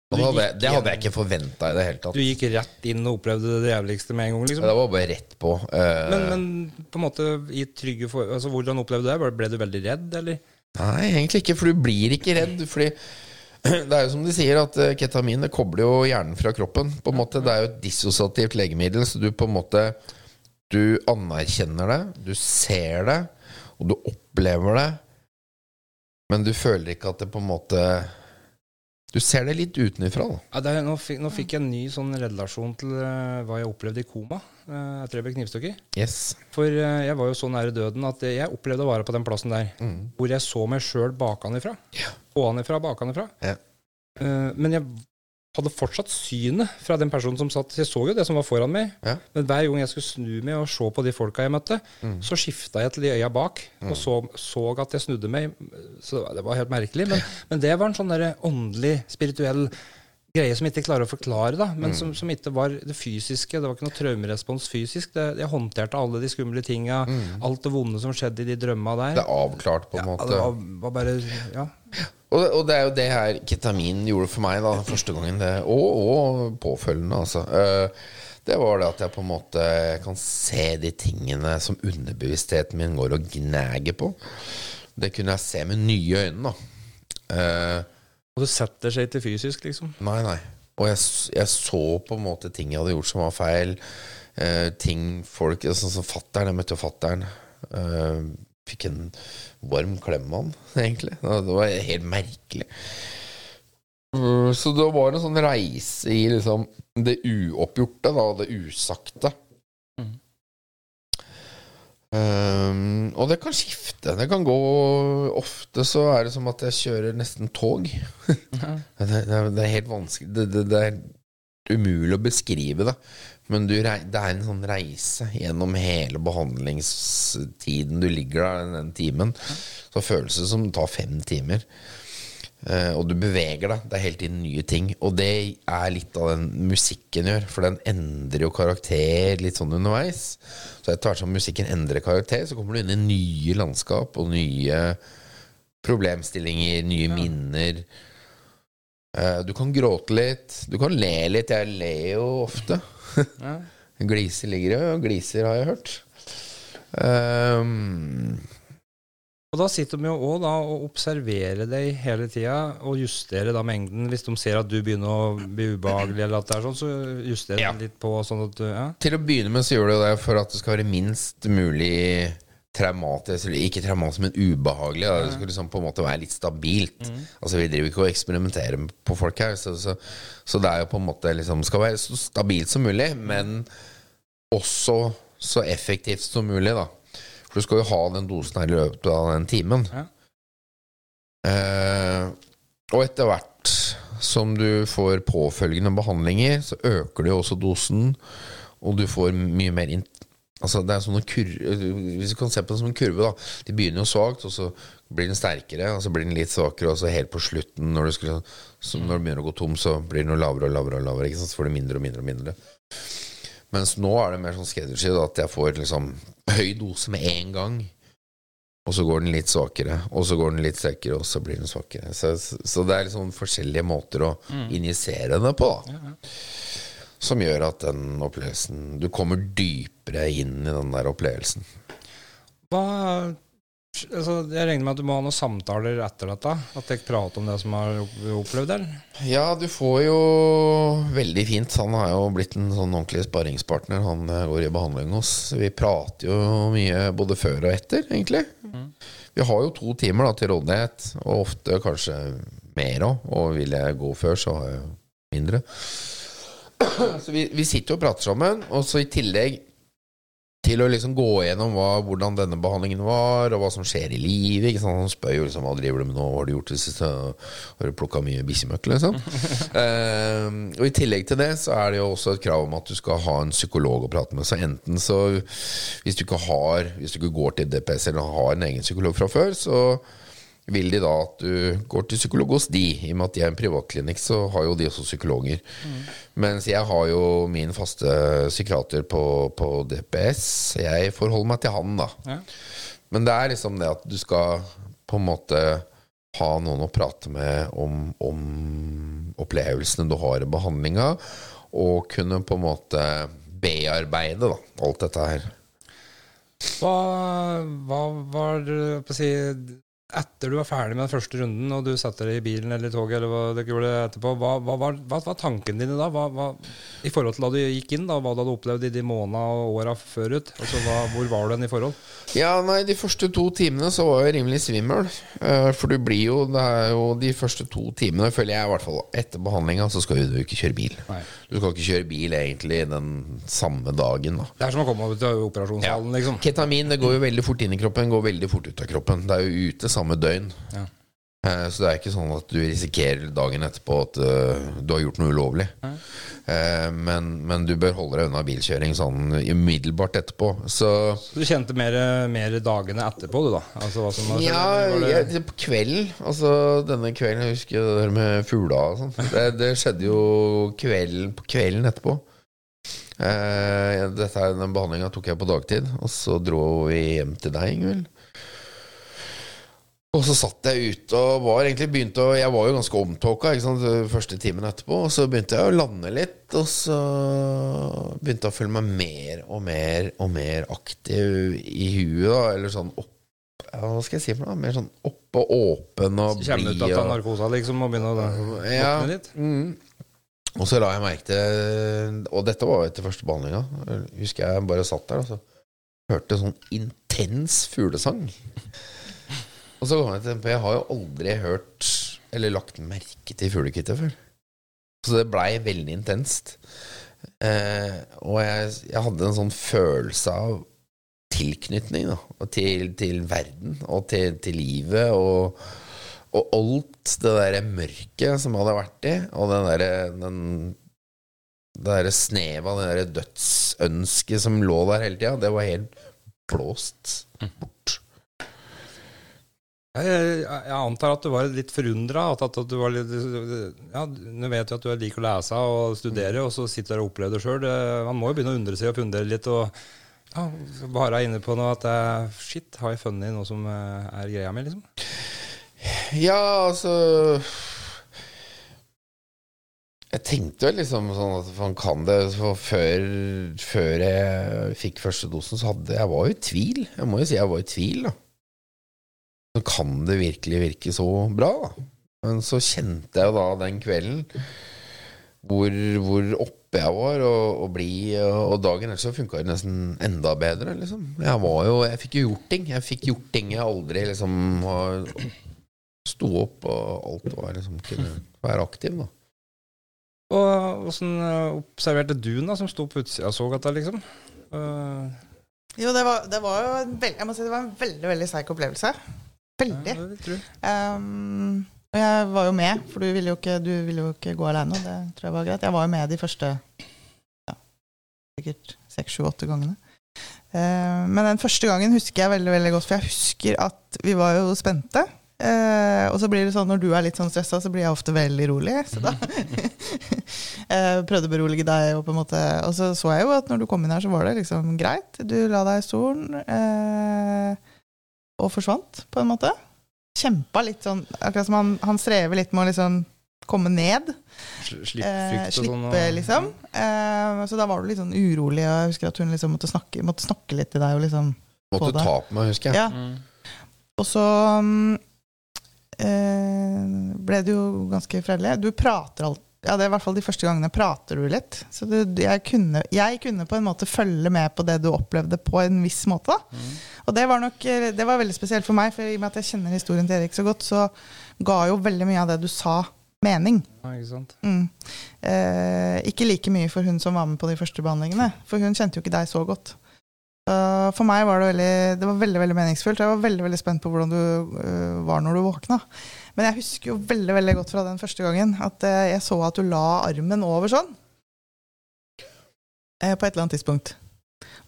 C: Det hadde, det hadde jeg ikke forventa i det hele tatt.
A: Du gikk rett inn og opplevde det jævligste med en gang, liksom?
C: Det var bare rett på. Uh,
A: Men, men på en måte i trygge for... Altså, hvordan opplevde du det? Ble du veldig redd, eller?
C: Nei, egentlig ikke, for du blir ikke redd. Fordi det er jo som de sier, at eh, ketamin kobler jo hjernen fra kroppen. På en måte, Det er jo et dissosiativt legemiddel, så du på en måte Du anerkjenner det, du ser det, og du opplever det, men du føler ikke at det på en måte Du ser det litt utenfra, da.
A: Ja, det nå, fikk, nå fikk jeg en ny sånn relasjon til uh, hva jeg opplevde i koma uh, tror jeg ble knivstukket.
C: Yes.
A: For eh, jeg var jo så nære døden at jeg opplevde å være på den plassen der
C: Mm.
A: hvor jeg så meg sjøl bakanifra.
C: Ja.
A: Ovenifra, bakanifra.
C: Ja.
A: Eh, men jeg hadde fortsatt synet fra den personen som satt Jeg så jo det som var foran meg,
C: Ja.
A: men hver gang jeg skulle snu meg og se på de folka jeg møtte,
C: Mm.
A: så skifta jeg til de øya bak og så, så at jeg snudde meg. Så det var helt merkelig. Men, men det var en sånn der åndelig, spirituell greie som jeg ikke klarer å forklare, da,
C: Mm.
A: men som, som ikke var det fysiske. Det var ikke noe traumerespons fysisk. Det, jeg håndterte alle de skumle tinga, alt det vonde som skjedde i de drømma der.
C: Mm. Det er avklart, på en
A: ja,
C: måte.
A: det var, var bare Ja.
C: Og, og det er jo det her ketamin gjorde for meg da første gangen, det, og, og påfølgende, altså. Eh, det var det at jeg på en måte kan se de tingene som underbevisstheten min går og gnager på. Det kunne jeg se med nye øyne, da. Eh,
A: Og det setter seg ikke fysisk, liksom.
C: nei, nei. og jeg, jeg så på en måte ting jeg hadde gjort som var feil. Eh, ting folk Sånn som fattern. Jeg møtte fattern. Eh, fikk en varm klem av han, egentlig. Det var helt merkelig. Så det var en sånn reise i liksom det uoppgjorte, da, det usagte. Um, og det kan skifte. Det kan gå Ofte så er det som at jeg kjører nesten tog. det, det, er, det er helt vanskelig det, det, det er umulig å beskrive det. Men du, det er en sånn reise gjennom hele behandlingstiden du ligger der, den timen. Så føles det som det tar fem timer. Eh, og du beveger deg. Det er hele tiden nye ting. Og det er litt av den musikken gjør, for den endrer jo karakter litt sånn underveis. Så etter hvert som musikken endrer karakter, så kommer du inn i nye landskap og nye problemstillinger, nye minner. Eh, du kan gråte litt, du kan le litt. Jeg ler jo ofte.
A: Ja.
C: Gliser ligger jo, og gliser har jeg hørt. Um,
A: Og da sitter de jo òg da og observerer deg hele tida, og justerer da mengden. Hvis de ser at du begynner å bli ubehagelig, eller at det er sånn, så justerer
C: Ja.
A: de litt på sånn at du Ja.
C: Til å begynne med så gjør du det for at det skal være minst mulig traumatisk, eller ikke traumatisk, men ubehagelig. Da. Det skal liksom på en måte være litt stabilt. Altså Vi driver ikke og eksperimenterer på folk her, så, så, så det er jo på en måte liksom skal være så stabilt som mulig, men også så effektivt som mulig, da. For du skal jo ha den dosen her i løpet av den timen.
A: Ja.
C: Eh, og etter hvert som du får påfølgende behandlinger, så øker du jo også dosen, og du får mye mer inn Altså det er sånne kurver, Hvis du kan se på det som en kurve, da. De begynner jo svakt, og så blir den sterkere, og så blir den litt svakere, og så helt på slutten, når du, skulle, så når du begynner å gå tom, så blir den jo lavere og lavere, og lavere så får du mindre og mindre og mindre. Mens nå er det mer sånn skreddersydd at jeg får liksom høy dose med en gang. Og så går den litt svakere, og så går den litt sterkere, og så blir den svakere. Så, så det er liksom forskjellige måter å injisere det på, da.
A: Ja, ja.
C: Som gjør at den opplevelsen Du kommer dypere inn i den der opplevelsen.
A: Hva altså, Jeg regner med at du må ha noen samtaler etter dette? At dere prater om det som har opplevd der?
C: Ja, du får jo veldig fint. Han har jo blitt en sånn ordentlig sparringspartner. Han eh, går i behandling hos. Vi prater jo mye både før og etter, egentlig. Vi har jo to timer da til rådighet, og ofte kanskje mer òg. Og vil jeg gå før, så har jeg mindre. Så vi, vi sitter jo og prater sammen, og så i tillegg til å liksom gå gjennom hva, hvordan denne behandlingen var, og hva som skjer i livet. Ikke sant? Han spør jo liksom hva driver du med nå, hva har du gjort det siste? Har du plukka mye bikkjemøkk, liksom? uh, og i tillegg til det så er det jo også et krav om at du skal ha en psykolog å prate med. Så enten så Hvis du ikke har Hvis du ikke går til DPS eller har en egen psykolog fra før, så vil de da at du går til psykolog hos de. I og med at de er en privatklinikk, så har jo de også psykologer. Mens jeg har jo min faste psykiater på, på DPS. Jeg forholder meg til han, da.
A: Ja.
C: Men det er liksom det at du skal på en måte ha noen å prate med om, om opplevelsene du har i behandlinga, og kunne på en måte bearbeide da, alt dette her.
A: Hva, hva var det på å si Etter du var ferdig med den første runden, og du satte deg i bilen eller toget, eller hva dere gjorde etterpå, hva, var- tankene dine da? Hva, hva, I forhold til da du gikk inn, da, hva du hadde opplevd i de månedene og åra før ut? Altså, hva, hvor var du hen i forhold?
C: Ja, nei, de første to timene så var jeg rimelig svimmel. Eh, For du blir jo Det er jo de første to timene, føler jeg i hvert fall, etter behandlinga, så skal du ikke kjøre bil.
A: Nei.
C: Du skal ikke kjøre bil egentlig den samme dagen, da.
A: Det er som å komme til operasjonssalen, liksom.
C: Ketamin det går jo veldig fort inn i kroppen, går veldig fort ut av kroppen. Det er jo ute samme døgn.
A: Ja.
C: Eh, Så det er ikke sånn at du risikerer dagen etterpå at eh, du har gjort noe ulovlig. Eh, Men, men du bør holde deg unna bilkjøring sånn umiddelbart etterpå. Så
A: Så du kjente mer, mer dagene etterpå, du, da? Altså,
C: ja, jeg, på kvelden Altså denne kvelden, jeg husker det der med fugla og sånn. Det, det skjedde jo kvelden, på kvelden etterpå. Dette Den behandlinga tok jeg på dagtid, og så dro vi hjem til deg, Ingvild. Og så satt jeg ute og var egentlig begynte å Jeg var jo ganske omtåka første timen etterpå. Og så begynte jeg å lande litt, og så begynte jeg å føle meg mer og mer og mer aktiv i huet. da Eller sånn opp ja, Hva skal jeg si for noe? Mer sånn oppe og åpen og
A: Kommer ut
C: at
A: av narkosa, liksom, og begynner å
C: ja,
A: litt?
C: mm. Og så la jeg merke til Og dette var etter første behandlinga. Husker jeg bare satt der og så hørte sånn intens fuglesang. Og så kom jeg til jeg har jo aldri hørt eller lagt merke til fuglekvitter før. Så det blei veldig intenst. Eh, og jeg, jeg, hadde en sånn følelse av tilknytning da, til, til verden og til, til livet. Og, og, alt det derre mørket som hadde vært i, og den derre den, det derre snevet av det derre dødsønsket som lå der hele tida, det var helt blåst bort.
A: Jeg, jeg, antar at du var litt forundra. At, at, du var litt ja, Nå vet jo at du liker å lese og studere, og så sitter du og opplever det sjøl. Man må jo begynne å undre seg og fundere litt. og ja, Bare er inne på noe at Shit, har jeg funnet noe som eh, er greia mi, liksom?
C: Ja, altså Jeg tenkte vel liksom sånn at man kan det før, før jeg fikk første dosen, så hadde jeg var jo i tvil. Jeg må jo si jeg var i tvil, da. Så kan det virkelig virke så bra, da? Men så kjente jeg jo da den kvelden hvor, hvor oppe jeg var og, og blid, og, og dagen etter så funka det nesten enda bedre, liksom. Jeg var jo Jeg fikk jo gjort ting. Jeg fikk gjort ting jeg aldri liksom Sto opp, og alt var liksom Kunne være aktiv, da.
A: Og Åssen observerte du da, som sto på utsida av Sågata, liksom? Uh...
B: Jo, det var, det var jo en, veld, jeg må si det var en veldig veldig sterk opplevelse. Veldig. Ja, um, og jeg var jo med, for du ville jo ikke, du ville jo ikke gå aleine. Det tror jeg var greit. Jeg var jo med de første ja, sikkert seks, sju, åtte gangene. Uh, men den første gangen husker jeg veldig veldig godt, for jeg husker at vi var jo spente. Uh, og så blir det sånn når du er litt sånn stressa, så blir jeg ofte veldig rolig. Så da uh, prøvde å berolige deg. Og, på en måte, og så så jeg jo at når du kom inn her, så var det liksom greit. Du la deg i stolen. Uh, og forsvant, på en måte. Kjempa litt sånn Akkurat som han, han strever litt med å liksom komme ned.
A: Slippe frykt og
B: sånn. Slippe, liksom. Eh, så da var du litt sånn urolig, og jeg husker at hun liksom måtte snakke, måtte snakke litt til deg. Og liksom
C: måtte ta på meg, husker jeg.
B: Ja. Mm. Og så eh, ble det jo ganske fredelig. Du prater alltid ja, det er i hvert fall de første gangene prater du litt. Så det, jeg, kunne, jeg, kunne, på en måte følge med på det du opplevde, på en viss måte. Mm. Og det var nok det var veldig spesielt for meg, for i og med at jeg kjenner historien til Erik så godt, så ga jo veldig mye av det du sa, mening.
A: Ja, ikke sant?
B: Mm. Eh, ikke like mye for hun som var med på de første behandlingene, for hun kjente jo ikke deg så godt. Uh, for meg var det veldig, det var veldig, veldig meningsfullt. Jeg var veldig veldig spent på hvordan du uh, var når du våkna. Men jeg husker jo veldig veldig godt fra den første gangen at uh, jeg så at du la armen over sånn. på et eller annet tidspunkt.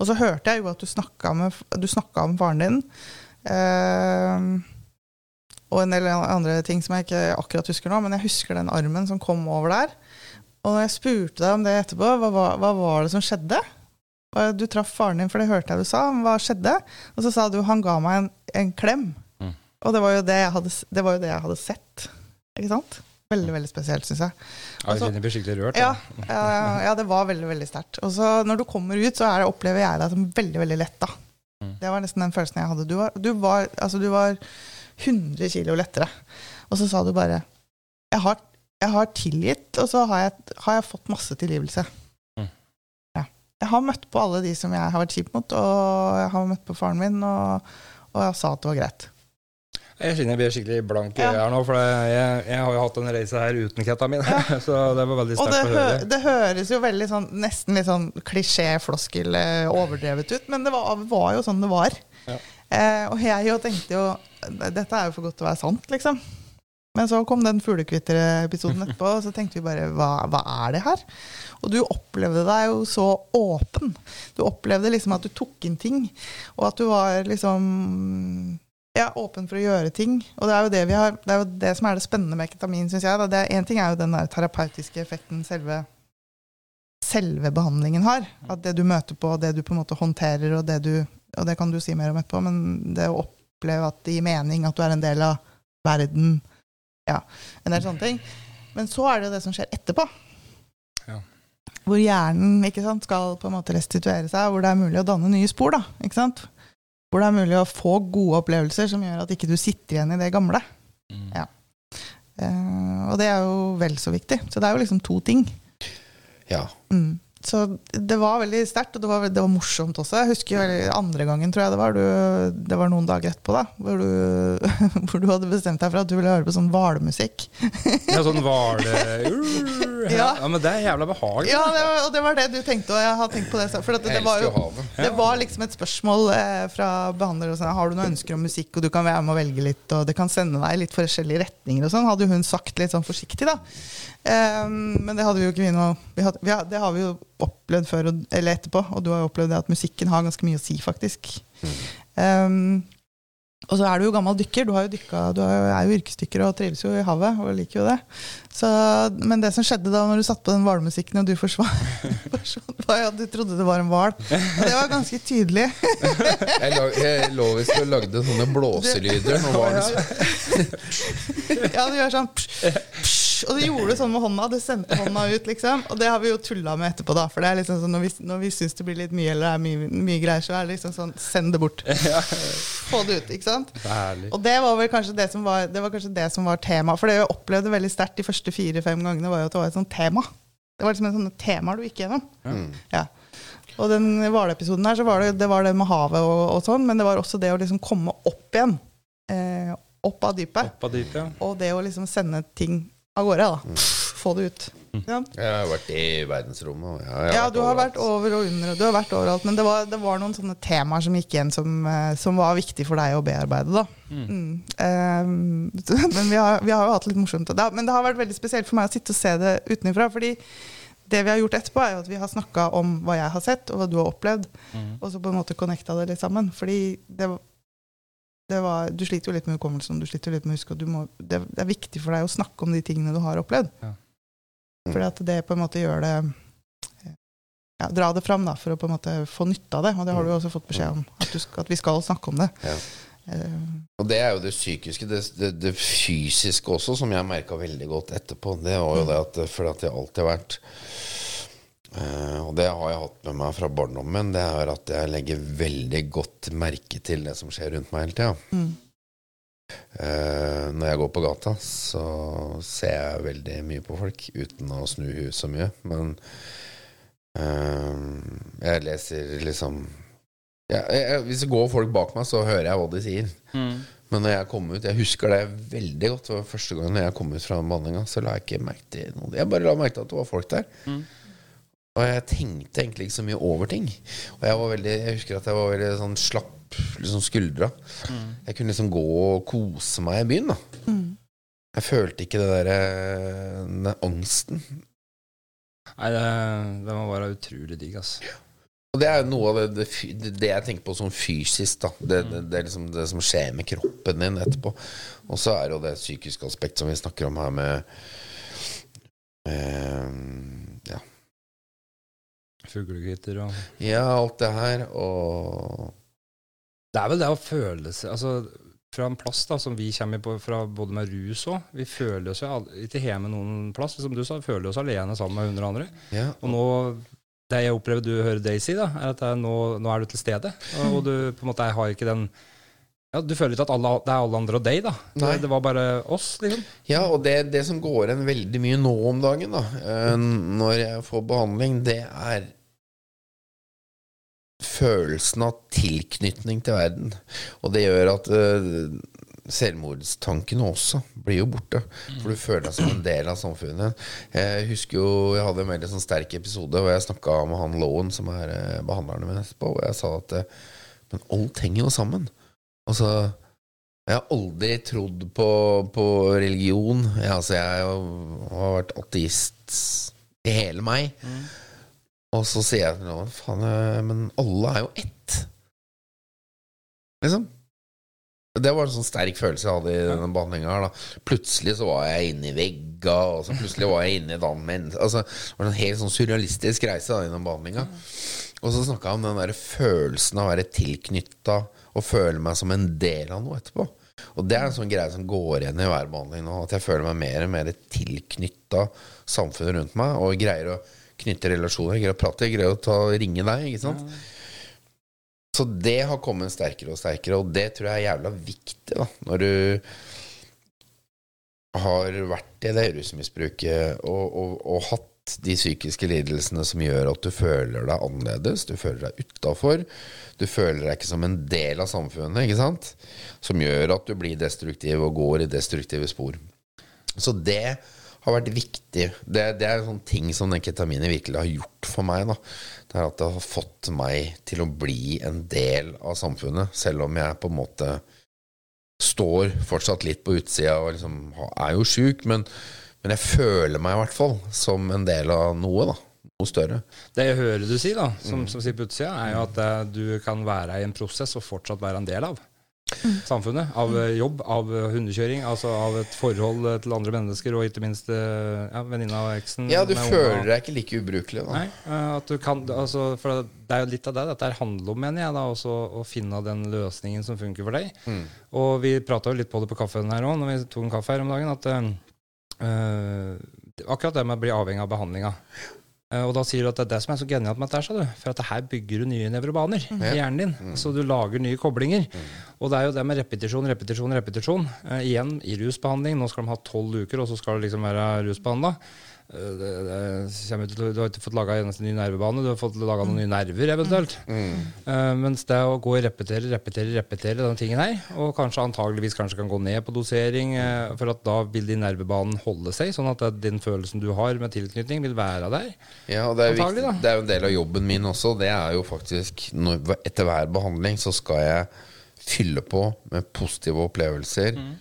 B: Og så hørte jeg jo at du snakka med, med faren din. og en del andre ting som jeg ikke akkurat husker nå, men jeg husker den armen som kom over der. Og når jeg spurte deg om det etterpå, hva, hva var det som skjedde? Du traff faren din, for det hørte jeg du sa. Hva skjedde? Og så sa du han ga meg en, en klem. Mm. Og det var, jo det, hadde, det var, jo det jeg hadde, sett. Ikke sant? Veldig veldig spesielt, syns jeg.
A: Ja, jeg blir skikkelig rørt.
B: Ja, ja, ja, det var veldig veldig sterkt. Og så når du kommer ut, så det, opplever jeg deg som veldig veldig letta. Mm. Det var nesten den følelsen jeg hadde. Du var, du var, altså, du var 100 kilo lettere. Og så sa du bare jeg har, jeg har tilgitt, og så har jeg, har jeg fått masse tilgivelse jeg har møtt på alle de som jeg har vært kjip mot, og jeg har møtt på faren min, og, og jeg sa at det var greit.
A: Jeg kjenner jeg blir skikkelig blank i ja. her nå, for jeg, jeg, har jo hatt en reise her uten ketamin. Ja. så det var veldig sterkt å høre.
B: Det høres jo veldig sånn, nesten litt sånn klisjé-floskel eh, overdrevet ut, men det var, var jo sånn det var. Ja. Eh, og jeg jo tenkte jo Dette er jo for godt til å være sant, liksom. Men så kom den fuglekvitter-episoden etterpå, og så tenkte vi bare hva, hva, er det her? Og du opplevde deg jo så åpen. Du opplevde liksom at du tok inn ting, og at du var liksom ja, åpen for å gjøre ting. Og det er jo det, vi har, det, er jo det som er det spennende med ketamin, syns jeg. Én ting er jo den der terapeutiske effekten selve, selve behandlingen har. At det du møter på, det du på en måte håndterer, og det du Og det kan du si mer om etterpå, men det å oppleve at det gir mening, at du er en del av verden, ja, en del sånne ting. Men så er det jo det som skjer etterpå. Ja. Hvor hjernen ikke sant, skal på en måte restituere seg, hvor det er mulig å danne nye spor. da, ikke sant? Hvor det er mulig å få gode opplevelser som gjør at ikke du sitter igjen i det gamle. Mm. Ja. Uh, og det er jo vel så viktig. Så det er jo liksom to ting.
C: Ja.
B: Mm. Så det var veldig sterkt, og det var, det var morsomt også. Jeg husker veldig, andre gangen, tror jeg det var. Du, det var noen dager etterpå, da, hvor du, hvor du hadde bestemt deg for at du ville høre på sånn hvalmusikk.
A: Ja, sånn hvale... Ja.
B: Ja.
A: men det er jævla behagelig.
B: Ja, det var, og det var det du tenkte, og jeg har tenkt på det. For det, det var jo det var liksom et spørsmål eh, fra behandler. Og sånn, har du noen ønsker om musikk, og du kan være med å velge litt, og det kan sende deg litt forskjellige retninger og sånn, hadde hun sagt litt sånn forsiktig, da. Um, men det hadde vi jo ikke vi noe vi hadde, vi Det har vi jo opplevd før, og, eller etterpå, og du har jo opplevd det at musikken har ganske mye å si, faktisk. Ehm, og så er du jo gammel dykker. Du, har jo dykka, du er jo- er jo yrkesdykker og trives jo i havet og liker jo det. Så, men det som skjedde da når du satte på den hvalmusikken og du forsvant, var jo at du trodde det var en hval. Og det var ganske tydelig.
C: Jeg, lag, jeg lå visst og lagde sånne blåselyder når barnet
B: Ja, du gjør sånn psh, psh, Og det gjorde du sånn med hånda. Du sendte hånda ut, liksom. Og det har vi jo tulla med etterpå, da. For det er liksom sånn når vi, når vi syns det blir litt mye, eller det er mye, mye greier, så er det liksom sånn Send det bort. Få det ut, ikke sant?
A: Det er herlig.
B: Og det var vel kanskje det som var, det var, kanskje det som var tema. For det jeg opplevde veldig sterkt de første fire-fem gangene, var jo at det var et sånt tema. Det var liksom en sånt tema du gikk gjennom.
C: Mm.
B: Ja. Og den hvalepisoden her, så var det, det var det med havet og, og sånn, men det var også det å liksom komme opp igjen. Eh, opp av dypet.
A: Opp av dypet, ja.
B: Og det å liksom sende ting av gårde. da. Få det ut. Ja.
C: Jeg har vært i verdensrommet. har
B: Ja, du har
C: overalt.
B: vært over og under, og du har vært overalt. Men det var, det var noen sånne temaer som gikk igjen, som, eh, som var viktig for deg å bearbeide. da. Mm. Eh, men vi har, vi har jo hatt det litt morsomt. Det men det har vært veldig spesielt for meg å sitte og se det utenfra. fordi det vi har gjort etterpå, er jo at vi har snakka om hva jeg har sett, og hva du har opplevd. Og så på en måte connecta det litt sammen. Fordi det, det var, du sliter jo litt med hukommelsen, du sliter jo litt med å huske, og du må, det, det er viktig for deg å snakke om de tingene du har opplevd.
A: Ja.
B: Fordi at det på en måte gjør det ja, Dra det fram da, for å på en måte få nytte av det. Og det har du jo også fått beskjed om, at, du skal, at vi skal snakke om det.
C: Ja.
B: Eh,
C: Og det er jo det psykiske. Det, det, det fysiske også, som jeg merka veldig godt etterpå. Det var jo det at fordi at jeg alltid har vært eh, Og det har jeg hatt med meg fra barndommen, det er at jeg legger veldig godt merke til det som skjer rundt meg hele tida.
B: mm,
C: Uh, når jeg går på gata, så ser jeg veldig mye på folk uten å snu huet så mye. Men uh, jeg leser liksom ja, jeg, Hvis det går folk bak meg, så hører jeg hva de sier. Men når jeg kom ut Jeg husker det veldig godt. Det var første gang jeg kom ut fra behandlinga, så la jeg ikke merke til noe. Jeg bare la merke til at det var folk der. Og jeg tenkte egentlig ikke så mye over ting. Og jeg var veldig Jeg husker at jeg var veldig sånn slapp liksom skuldra. Jeg kunne liksom gå og kose meg i byen, da. Jeg følte ikke det derre Den angsten.
A: Nei, det, det må være utrolig digg, ass.
C: Og det er jo noe av det, det, det, jeg tenker på som fysisk, da. Det, det, det er liksom det som skjer med kroppen din etterpå. Og så er det jo det psykiske aspekt som vi snakker om her med eh, ja.
A: Fuglekvitter og
C: ja, alt det her. Og
A: Det er vel det å føle seg altså, Fra en plass da, som vi kommer på fra både med rus òg. Vi føler oss jo ikke hjemme noen plass. Som du sa, vi føler oss alene sammen med hundre andre.
C: ja,
A: Og nå det jeg opplever du hører Daisy, da, er at er nå, nå er du til stede. Og, og du på en måte har ikke den ja, Du føler ikke at alle, det er alle andre og deg, da.
C: Nei.
A: Det, det var bare oss, liksom.
C: Ja, og det, det som går igjen veldig mye nå om dagen, da, eh, når jeg får behandling, det er følelsen av tilknytning til verden. Og det gjør at eh, selvmordstankene også blir jo borte. For du føler deg som en del av samfunnet. Jeg husker jo Jeg hadde en veldig sånn sterk episode hvor jeg snakka med han Lowen, som er behandlerne behandleren min etterpå, og jeg sa at eh, Men alt henger jo sammen. Altså jeg har aldri trodd på, på religion. Jeg, altså, jeg har vært ateist i hele meg. Og så sier jeg til noen Faen, eh, men alle er jo ett. Liksom. Det var en sånn sterk følelse jeg hadde i denne behandlinga Plutselig så var jeg inne i vegga, og så plutselig var jeg inne i et annet menneske. Altså, det var en helt sånn surrealistisk reise da, gjennom behandlinga. Og så snakka jeg om den der følelsen av å være tilknytta og føle meg som en del av noe etterpå. Og det er en sånn greie som går igjen i hver behandling nå, at jeg føler meg mer og mer tilknytta samfunnet rundt meg, og greier å knytte relasjoner, greier å prate, greier å ta, ringe deg, ikke sant. Så det har kommet sterkere og sterkere, og det tror jeg er jævla viktig, da, når du har vært i det rusmisbruket og, og, og hatt de psykiske lidelsene som gjør at du føler deg annerledes, du føler deg utafor, du føler deg ikke som en del av samfunnet, ikke sant? Som gjør at du blir destruktiv og går i destruktive spor. Så det har vært viktig. Det, det er sånne ting som den ketaminen virkelig har gjort for meg. Da. Det er at det har fått meg til å bli en del av samfunnet, selv om jeg på en måte står fortsatt litt på utsida og liksom er jo sjuk, men, men, jeg føler meg i hvert fall som en del av noe, da. Noe større.
A: Det jeg hører du si, da, som, mm. som sier på utsida, er jo at uh, du kan være i en prosess og fortsatt være en del av samfunnet. Av eh, jobb, av eh, hundekjøring, altså av et forhold eh, til andre mennesker, og ikke minst ja, venninna og eksen.
C: Ja, du føler deg ikke like ubrukelig, da.
A: Nei, at du kan, altså, for det er jo litt av det dette handler om, mener jeg, da, også å finne den løsningen som funker for deg. Mm. Og vi prata jo litt på det på kaffen her òg, når vi tok en kaffe her om dagen, at uh, akkurat det med å bli avhengig av behandlinga. Eh, og da sier du at det er det som er så genialt med dette, sa du. For at her bygger du nye nevrobaner mm. i hjernen din. Mm. Så du lager nye koblinger. Mm. Og det er jo det med repetisjon, repetisjon, repetisjon. Uh, igjen i rusbehandling. Nå skal de ha tolv uker, og så skal det liksom være rusbehandla. Eh, det, det til, du har ikke fått laga en ny nervebane, du har fått laga noen nye nerver eventuelt. Mm. Uh, mens det å gå og repetere, repetere, repetere denne tingen her, og kanskje antageligvis kanskje kan gå ned på dosering, uh, for at da vil din nervebanen holde seg, sånn at den følelsen du har med tilknytning, vil være der.
C: Ja, og det er, viktig, det er jo en del av jobben min også. Det er jo faktisk når, Etter hver behandling så skal jeg fylle på med positive opplevelser mm.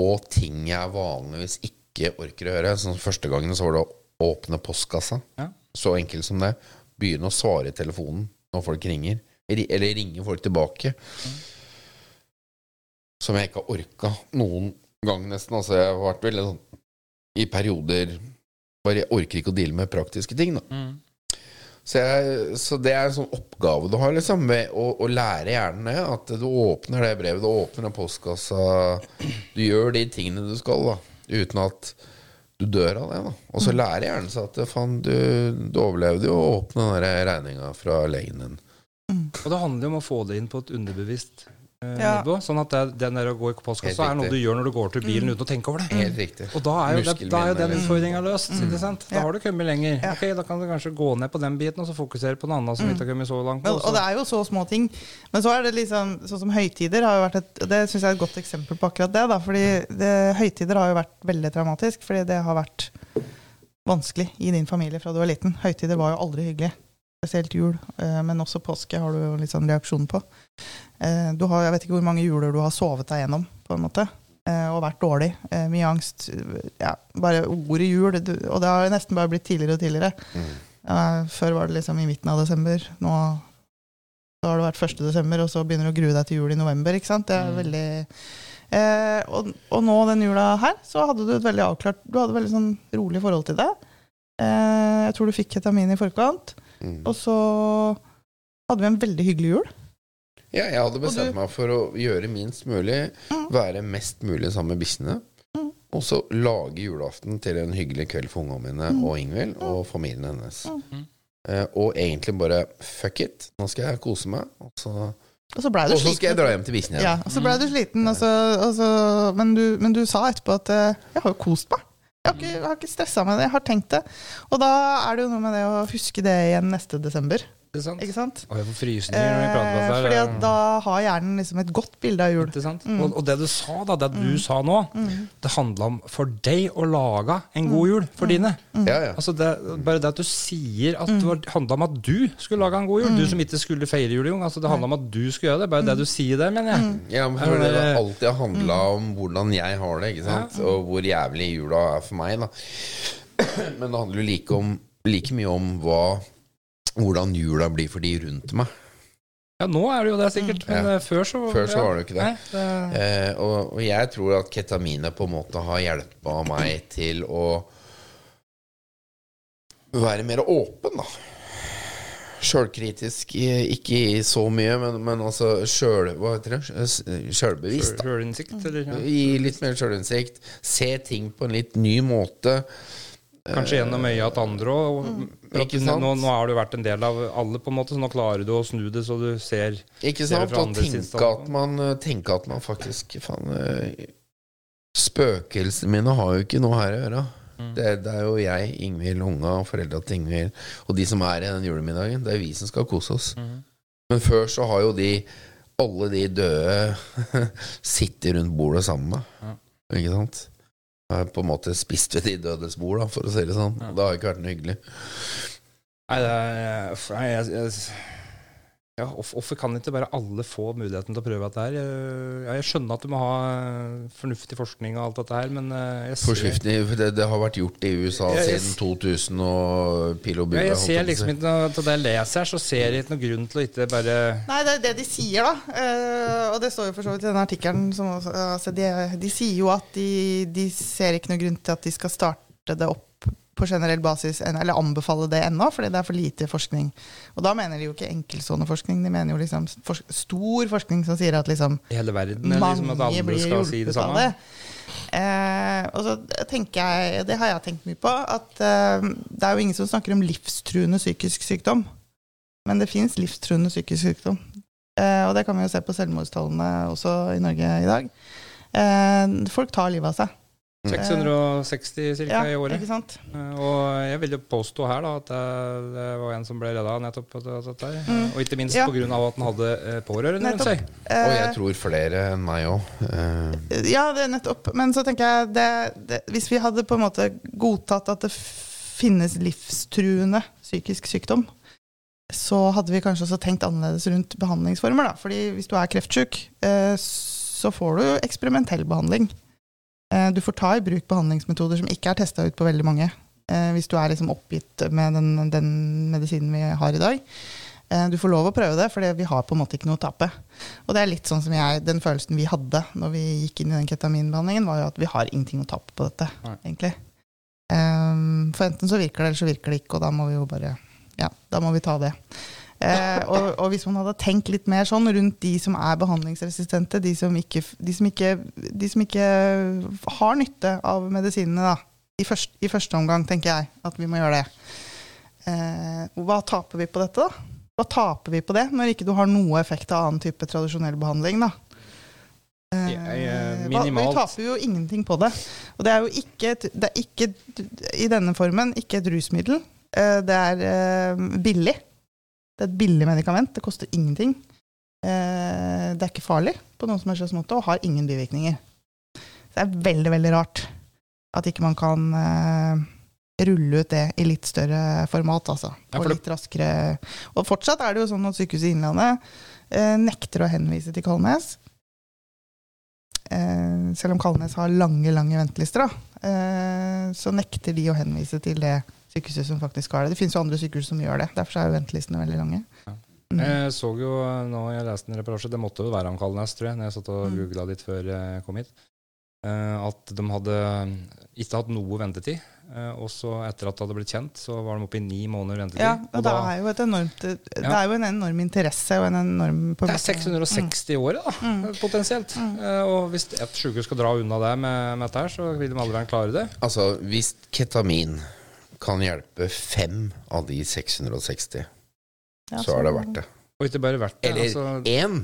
C: og ting jeg vanligvis ikke ikke orker å høre. Sånn første gangen så var det å åpne postkassa. Ja. Så enkelt som det. Begynne å svare i telefonen når folk ringer. Eller ringe folk tilbake. Mm. Som jeg ikke har orka noen gang, nesten. Altså, jeg har vært veldig sånn i perioder bare Jeg orker ikke å deale med praktiske ting, da. Mm. Så, jeg, så, det er en sånn oppgave du har, liksom, med å, å, lære hjernen det. At du åpner det brevet, du åpner den postkassa, du gjør de tingene du skal, da uten at du dør av det. da Og så mm. lærer hjernen seg at faen, du, du overlevde jo å åpne den regninga fra legen din.
A: Mm. Og det handler jo om å få det inn på et underbevisst ja. nivå. Sånn at det, den der å gå i postkassa er noe du gjør når du går til bilen mm. uten å tenke over det.
C: Helt riktig.
A: Og da er jo, det, da er jo den utfordringa løst. Mm. Da har du kommet lenger. Ja. Ok, Da kan du kanskje gå ned på den biten og så fokusere på den andre som mm. ikke har kommet så langt.
B: Men, og det er jo så små ting. Men så er det liksom sånn som høytider har jo vært et Det syns jeg er et godt eksempel på akkurat det. da Fordi det, høytider har jo vært veldig traumatisk, fordi det har vært vanskelig i din familie fra du var liten. Høytider var jo aldri hyggelig. Spesielt jul, eh, men også påske har du jo litt sånn reaksjon på. Eh, du har, jeg vet ikke hvor mange juler du har sovet deg gjennom, på en måte, eh, og vært dårlig. Mye angst. Ja, bare ordet jul, og det har nesten bare blitt tidligere og tidligere. Mm. Før var det liksom i midten av desember. Nå så har det vært 1. desember, og så begynner du å grue deg til jul i november. ikke sant? Det er mm. veldig... Eh, og, og, nå den jula her, så hadde du et veldig avklart Du hadde et veldig sånn rolig forhold til det. Eh, jeg tror du fikk ketamin i forkant. Mm. Og så hadde vi en veldig hyggelig jul.
C: Ja, jeg hadde bestemt meg for å gjøre minst mulig, mm. være mest mulig sammen med bikkjene. Mm. Og så lage julaften til en hyggelig kveld for ungene mine mm. og Ingvild og mm. familien hennes. Mm. Eh, og egentlig bare fuck it, nå skal jeg kose meg. Og så,
B: og så, og
C: så skal jeg dra hjem til bikkjene
B: igjen. Ja, og så ble du sliten, og så, og så, men, du, men, du, sa etterpå at uh, 'jeg har jo kost meg'. Jeg har ikke, jeg ikke stressa med det, jeg har tenkt det. Og da er det jo noe med det å huske det igjen neste desember.
A: Ikke sant? Og jeg får frysninger når vi prater om
B: det. Fordi at da har hjernen liksom et godt bilde av jul.
A: Mm. Og, og, det du sa da, det du mm. sa nå, mm. det handla om for deg å lage en god jul for mm. dine.
C: Mm. Ja, ja.
A: Altså det, bare det at du sier at det handla om at du skulle lage en god jul, du som ikke skulle feire jul engang. Altså det handla om at du skulle gjøre det. Bare det du sier det, mener jeg.
C: Ja, men for det har alltid handla om hvordan jeg har det, ikke sant? Ja. og hvor jævlig jula er for meg. da Men det handler jo like, om, like mye om hva hvordan jula blir for de rundt meg.
A: Ja, nå er det jo det, sikkert. Men ja. Eh, før så
C: Før så ja. var det jo ikke det. Nei, det... Eh, og, og, jeg tror at ketaminet på en måte har hjelpa meg til å være mer åpen, da. Sjølkritisk, ikke i så mye, men, men altså sjøl... Hva heter det? Sjølbevisst.
A: Sjølinnsikt, eller? Ja.
C: Gi litt mer sjølinnsikt. Se ting på en litt ny måte.
A: Kanskje gjennom øya til andre òg. Mm. Nå, nå, har du vært en del av alle, på en måte, så nå klarer du å snu det så du ser
C: Ikke sant? Og tenke at, man, eh, tenke at man faktisk Faen, eh, spøkelsene mine har jo ikke noe her å gjøre. Det, det er jo jeg, Ingvild, unga og foreldra til Ingvild, og de som er i den julemiddagen. Det er vi som skal kose oss. Men før så har jo de alle de døde sittet rundt bordet sammen med. Ikke sant? På en måte spist ved de dødes bord, da, for å si det sånn. Ja. det har ikke vært noe hyggelig.
A: Nei, det er nei, jeg, jeg, ja, hvorfor kan ikke bare alle få muligheten til å prøve dette her? Jeg, ja, jeg skjønner at du må ha eh, fornuftig forskning og alt dette her, men eh, jeg ser,
C: det, det har vært gjort i USA
A: jeg, jeg-
C: siden 2000 og pil og bue.
A: ja, jeg ser liksom ikke noe til det jeg leser her, så ser jeg ikke noen grunn til å ikke bare
B: Nei, det er det de sier, da. Eh, og det står jo for så vidt i denne artikkelen. Som, altså, de, de sier jo at de, de ser ikke noen grunn til at de skal starte det opp på generell basis, eller anbefale det ennå, fordi det er for lite forskning. Og da mener de jo ikke enkeltstående forskning, de mener jo liksom for, stor forskning som sier at liksom
A: hele verden mange liksom at alle skal si det samme.
B: Eh, og så tenker jeg, det har jeg tenkt mye på, at eh, det er jo ingen som snakker om livstruende psykisk sykdom. Men det fins livstruende psykisk sykdom. Eh, og det kan vi jo se på selvmordstallene også i Norge i dag. Eh, folk tar livet av seg.
A: 660 ca. i året.
B: Ikke sant?
A: Eh, Og jeg vil jo påstå her da at det, det var en som ble redda nettopp dette her.
B: Mm.
A: Og ikke minst
B: Ja.
A: av at han hadde eh, pårørende rundt seg.
C: Og jeg
B: Eh,
C: tror flere enn meg òg. Eh,
B: Ja, det er nettopp. Men så tenker jeg det, det, Hvis vi hadde på en måte godtatt at det finnes livstruende psykisk sykdom, så hadde vi kanskje også tenkt annerledes rundt behandlingsformer. Da. Fordi hvis du er kreftsyk, eh, så får du eksperimentell behandling. Eh, du får ta i bruk behandlingsmetoder som ikke er testa ut på veldig mange. Eh, hvis du er liksom oppgitt med den, den medisinen vi har i dag. Eh, du får lov å prøve det, for vi har på en måte ikke noe å tape. Og det er litt sånn som jeg, den følelsen vi hadde når vi gikk inn i den ketaminbehandlingen, var jo at vi har ingenting å tape på dette,
A: Nei.
B: egentlig. For enten så virker det, eller så virker det ikke, og da må vi jo bare Ja, da må vi ta det. Eh, og, og hvis man hadde tenkt litt mer sånn rundt de som er behandlingsresistente, de som ikke, de som ikke, de som ikke har nytte av medisinene, da, i første, i første omgang, tenker jeg at vi må gjøre det. Eh, hva taper vi på dette, da? Hva taper vi på det, når ikke du har noe effekt av annen type tradisjonell behandling? da? Eh,
A: eh, minimalt.
B: Vi taper jo ingenting på det. Og det er jo ikke, det er ikke i denne formen ikke et rusmiddel. Eh, Det er eh, billig. Det er et billig medikament. Det koster ingenting. Eh, Det er ikke farlig på noen som helst slags måte, og har ingen bivirkninger. Så Det er veldig, veldig rart at ikke man kan eh, rulle ut det i litt større format, altså.
A: Ja,
B: Og litt raskere. Og fortsatt er det jo sånn at Sykehuset Innlandet eh, nekter å henvise til Kalnes. Eh, selv om Kalnes har lange, lange ventelister, da, eh, så nekter de å henvise til det sykehuset som faktisk har det. Det finnes jo andre sykehus som gjør det. Derfor er jo ventelistene veldig lange.
A: Ja.
B: Mm.
A: Jeg så jo eh, nå jeg leste en reportasje, det måtte jo være om Kalnes, tror jeg, når jeg satt og
B: Mm.
A: googla litt før jeg kom hit, eh, at de hadde ikke hatt noe ventetid. eh, Og så etter at det hadde blitt kjent, så var de oppe i ni måneder ventetid.
B: Ja, og
A: og
B: det
A: da,
B: er jo et enormt Det
A: Ja.
B: er jo en enorm interesse og en enorm
A: det er 660 i året, da,
B: Mm.
A: potensielt.
B: Mm.
A: Og hvis et sykehus skal dra unna det med, med dette her, så vil de aldri være klare det.
C: altså, hvis ketamin kan hjelpe fem av de 660,
B: Ja,
C: så er det verdt det.
A: Og ikke bare vært det.
C: Eller
A: Altså,
C: én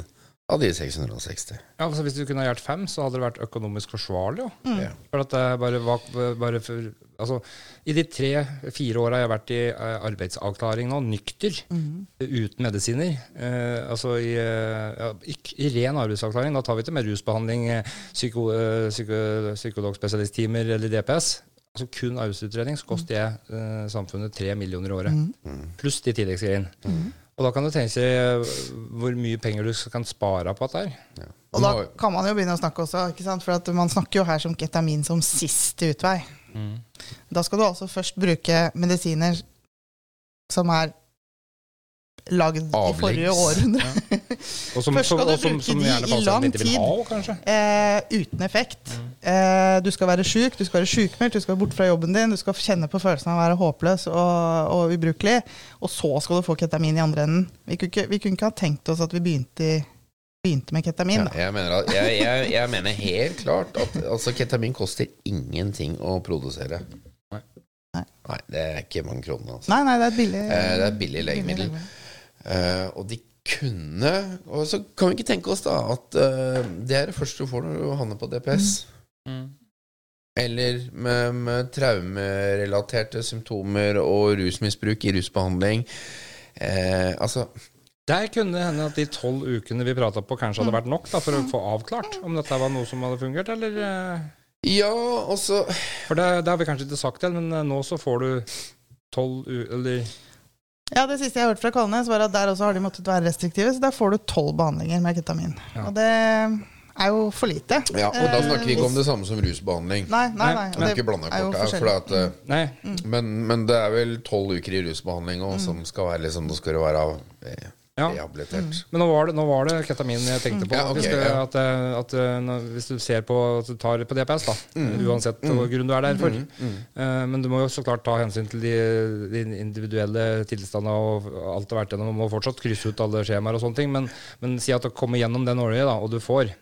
C: av de 660.
A: ja, altså hvis du kunne ha hjulpet fem, så hadde det vært økonomisk forsvarlig. Jo.
B: Mm.
A: For at det bare var bare for, altså, I de tre-fire åra jeg har vært i eh, arbeidsavklaring nå, nykter,
B: Mm.
A: uten medisiner eh, Altså i, eh, ja, ikk- i ren arbeidsavklaring, da tar vi ikke med rusbehandling, eh, psyko, eh, psyko, psykologspesialisttimer eller DPS. Altså kun arbeidsutredning, så koster jeg eh, samfunnet tre millioner i året.
B: Mm.
A: Pluss de tilleggsgreiene.
B: Mm.
A: Og da kan du tenke deg hvor mye penger du kan spare på dette her.
B: Og da kan man jo begynne å snakke også, ikke sant? for at man snakker jo her som ketamin som siste utvei. Da skal du altså først bruke medisiner som er lagd i forrige århundre.
A: Og som,
B: Først skal du
A: som,
B: bruke
A: som
B: de i lang tid.
A: ha.
B: Eh, uten effekt. Eh, du skal være sjuk, du skal være sjukmeldt, du skal være borte fra jobben din, du skal kjenne på følelsen av å være håpløs og, og ubrukelig. Og så skal du få ketamin i andre enden. Vi kunne ikke, vi kunne ikke ha tenkt oss at vi begynte, i, begynte med ketamin.
C: Ja, jeg, mener at, jeg, jeg, jeg mener helt klart at altså, ketamin koster ingenting å produsere.
A: Nei.
B: Nei.
C: Det er ikke mange kronene. Altså.
B: Nei, nei, det er et billig,
C: Eh, det er et billig legemiddel. Eh, og de kunne Og så kan vi ikke tenke oss da at uh, det er det første du får når du havner på DPS.
A: Mm.
C: eller med, med traumerelaterte symptomer og rusmisbruk i rusbehandling. Eh, altså
A: Der kunne det hende at de tolv ukene vi prata på, kanskje hadde vært nok da, for å få avklart om dette var noe som hadde fungert, eller
C: Ja, altså
A: For det, det har vi kanskje ikke sagt igjen, men nå så får du tolv u... Eller
B: Ja, Det siste jeg hørte fra Kalnes, var at der også har de måttet være restriktive. Så der får du tolv behandlinger med ketamin.
A: Ja.
B: Og det er jo for lite.
C: Ja, Og da snakker vi ikke om det samme som rusbehandling.
B: Nei, nei, nei.
C: Det, det ikke blande
B: er jo
C: kort her. For
B: forskjellig.
C: at, eh,
B: Mm.
C: men, men det er vel tolv uker i rusbehandling også, som skal være liksom, det skal være eh,
A: Ja.
C: rehabilitert.
A: Men nå var, det, nå var det ketamin jeg tenkte på.
C: Ja, okay,
A: hvis, det,
C: ja.
A: at, eh, at, eh, når, hvis du ser på at du tar på DPS, da,
C: Mm.
A: uansett hvilken grunn du er der for. Eh, men du må jo så klart ta hensyn til de, de individuelle tilstandene og alt det har vært gjennom. Du må fortsatt krysse ut alle skjemaer og sånne ting. Men, men si at du kommer gjennom den årlige, da, og du får.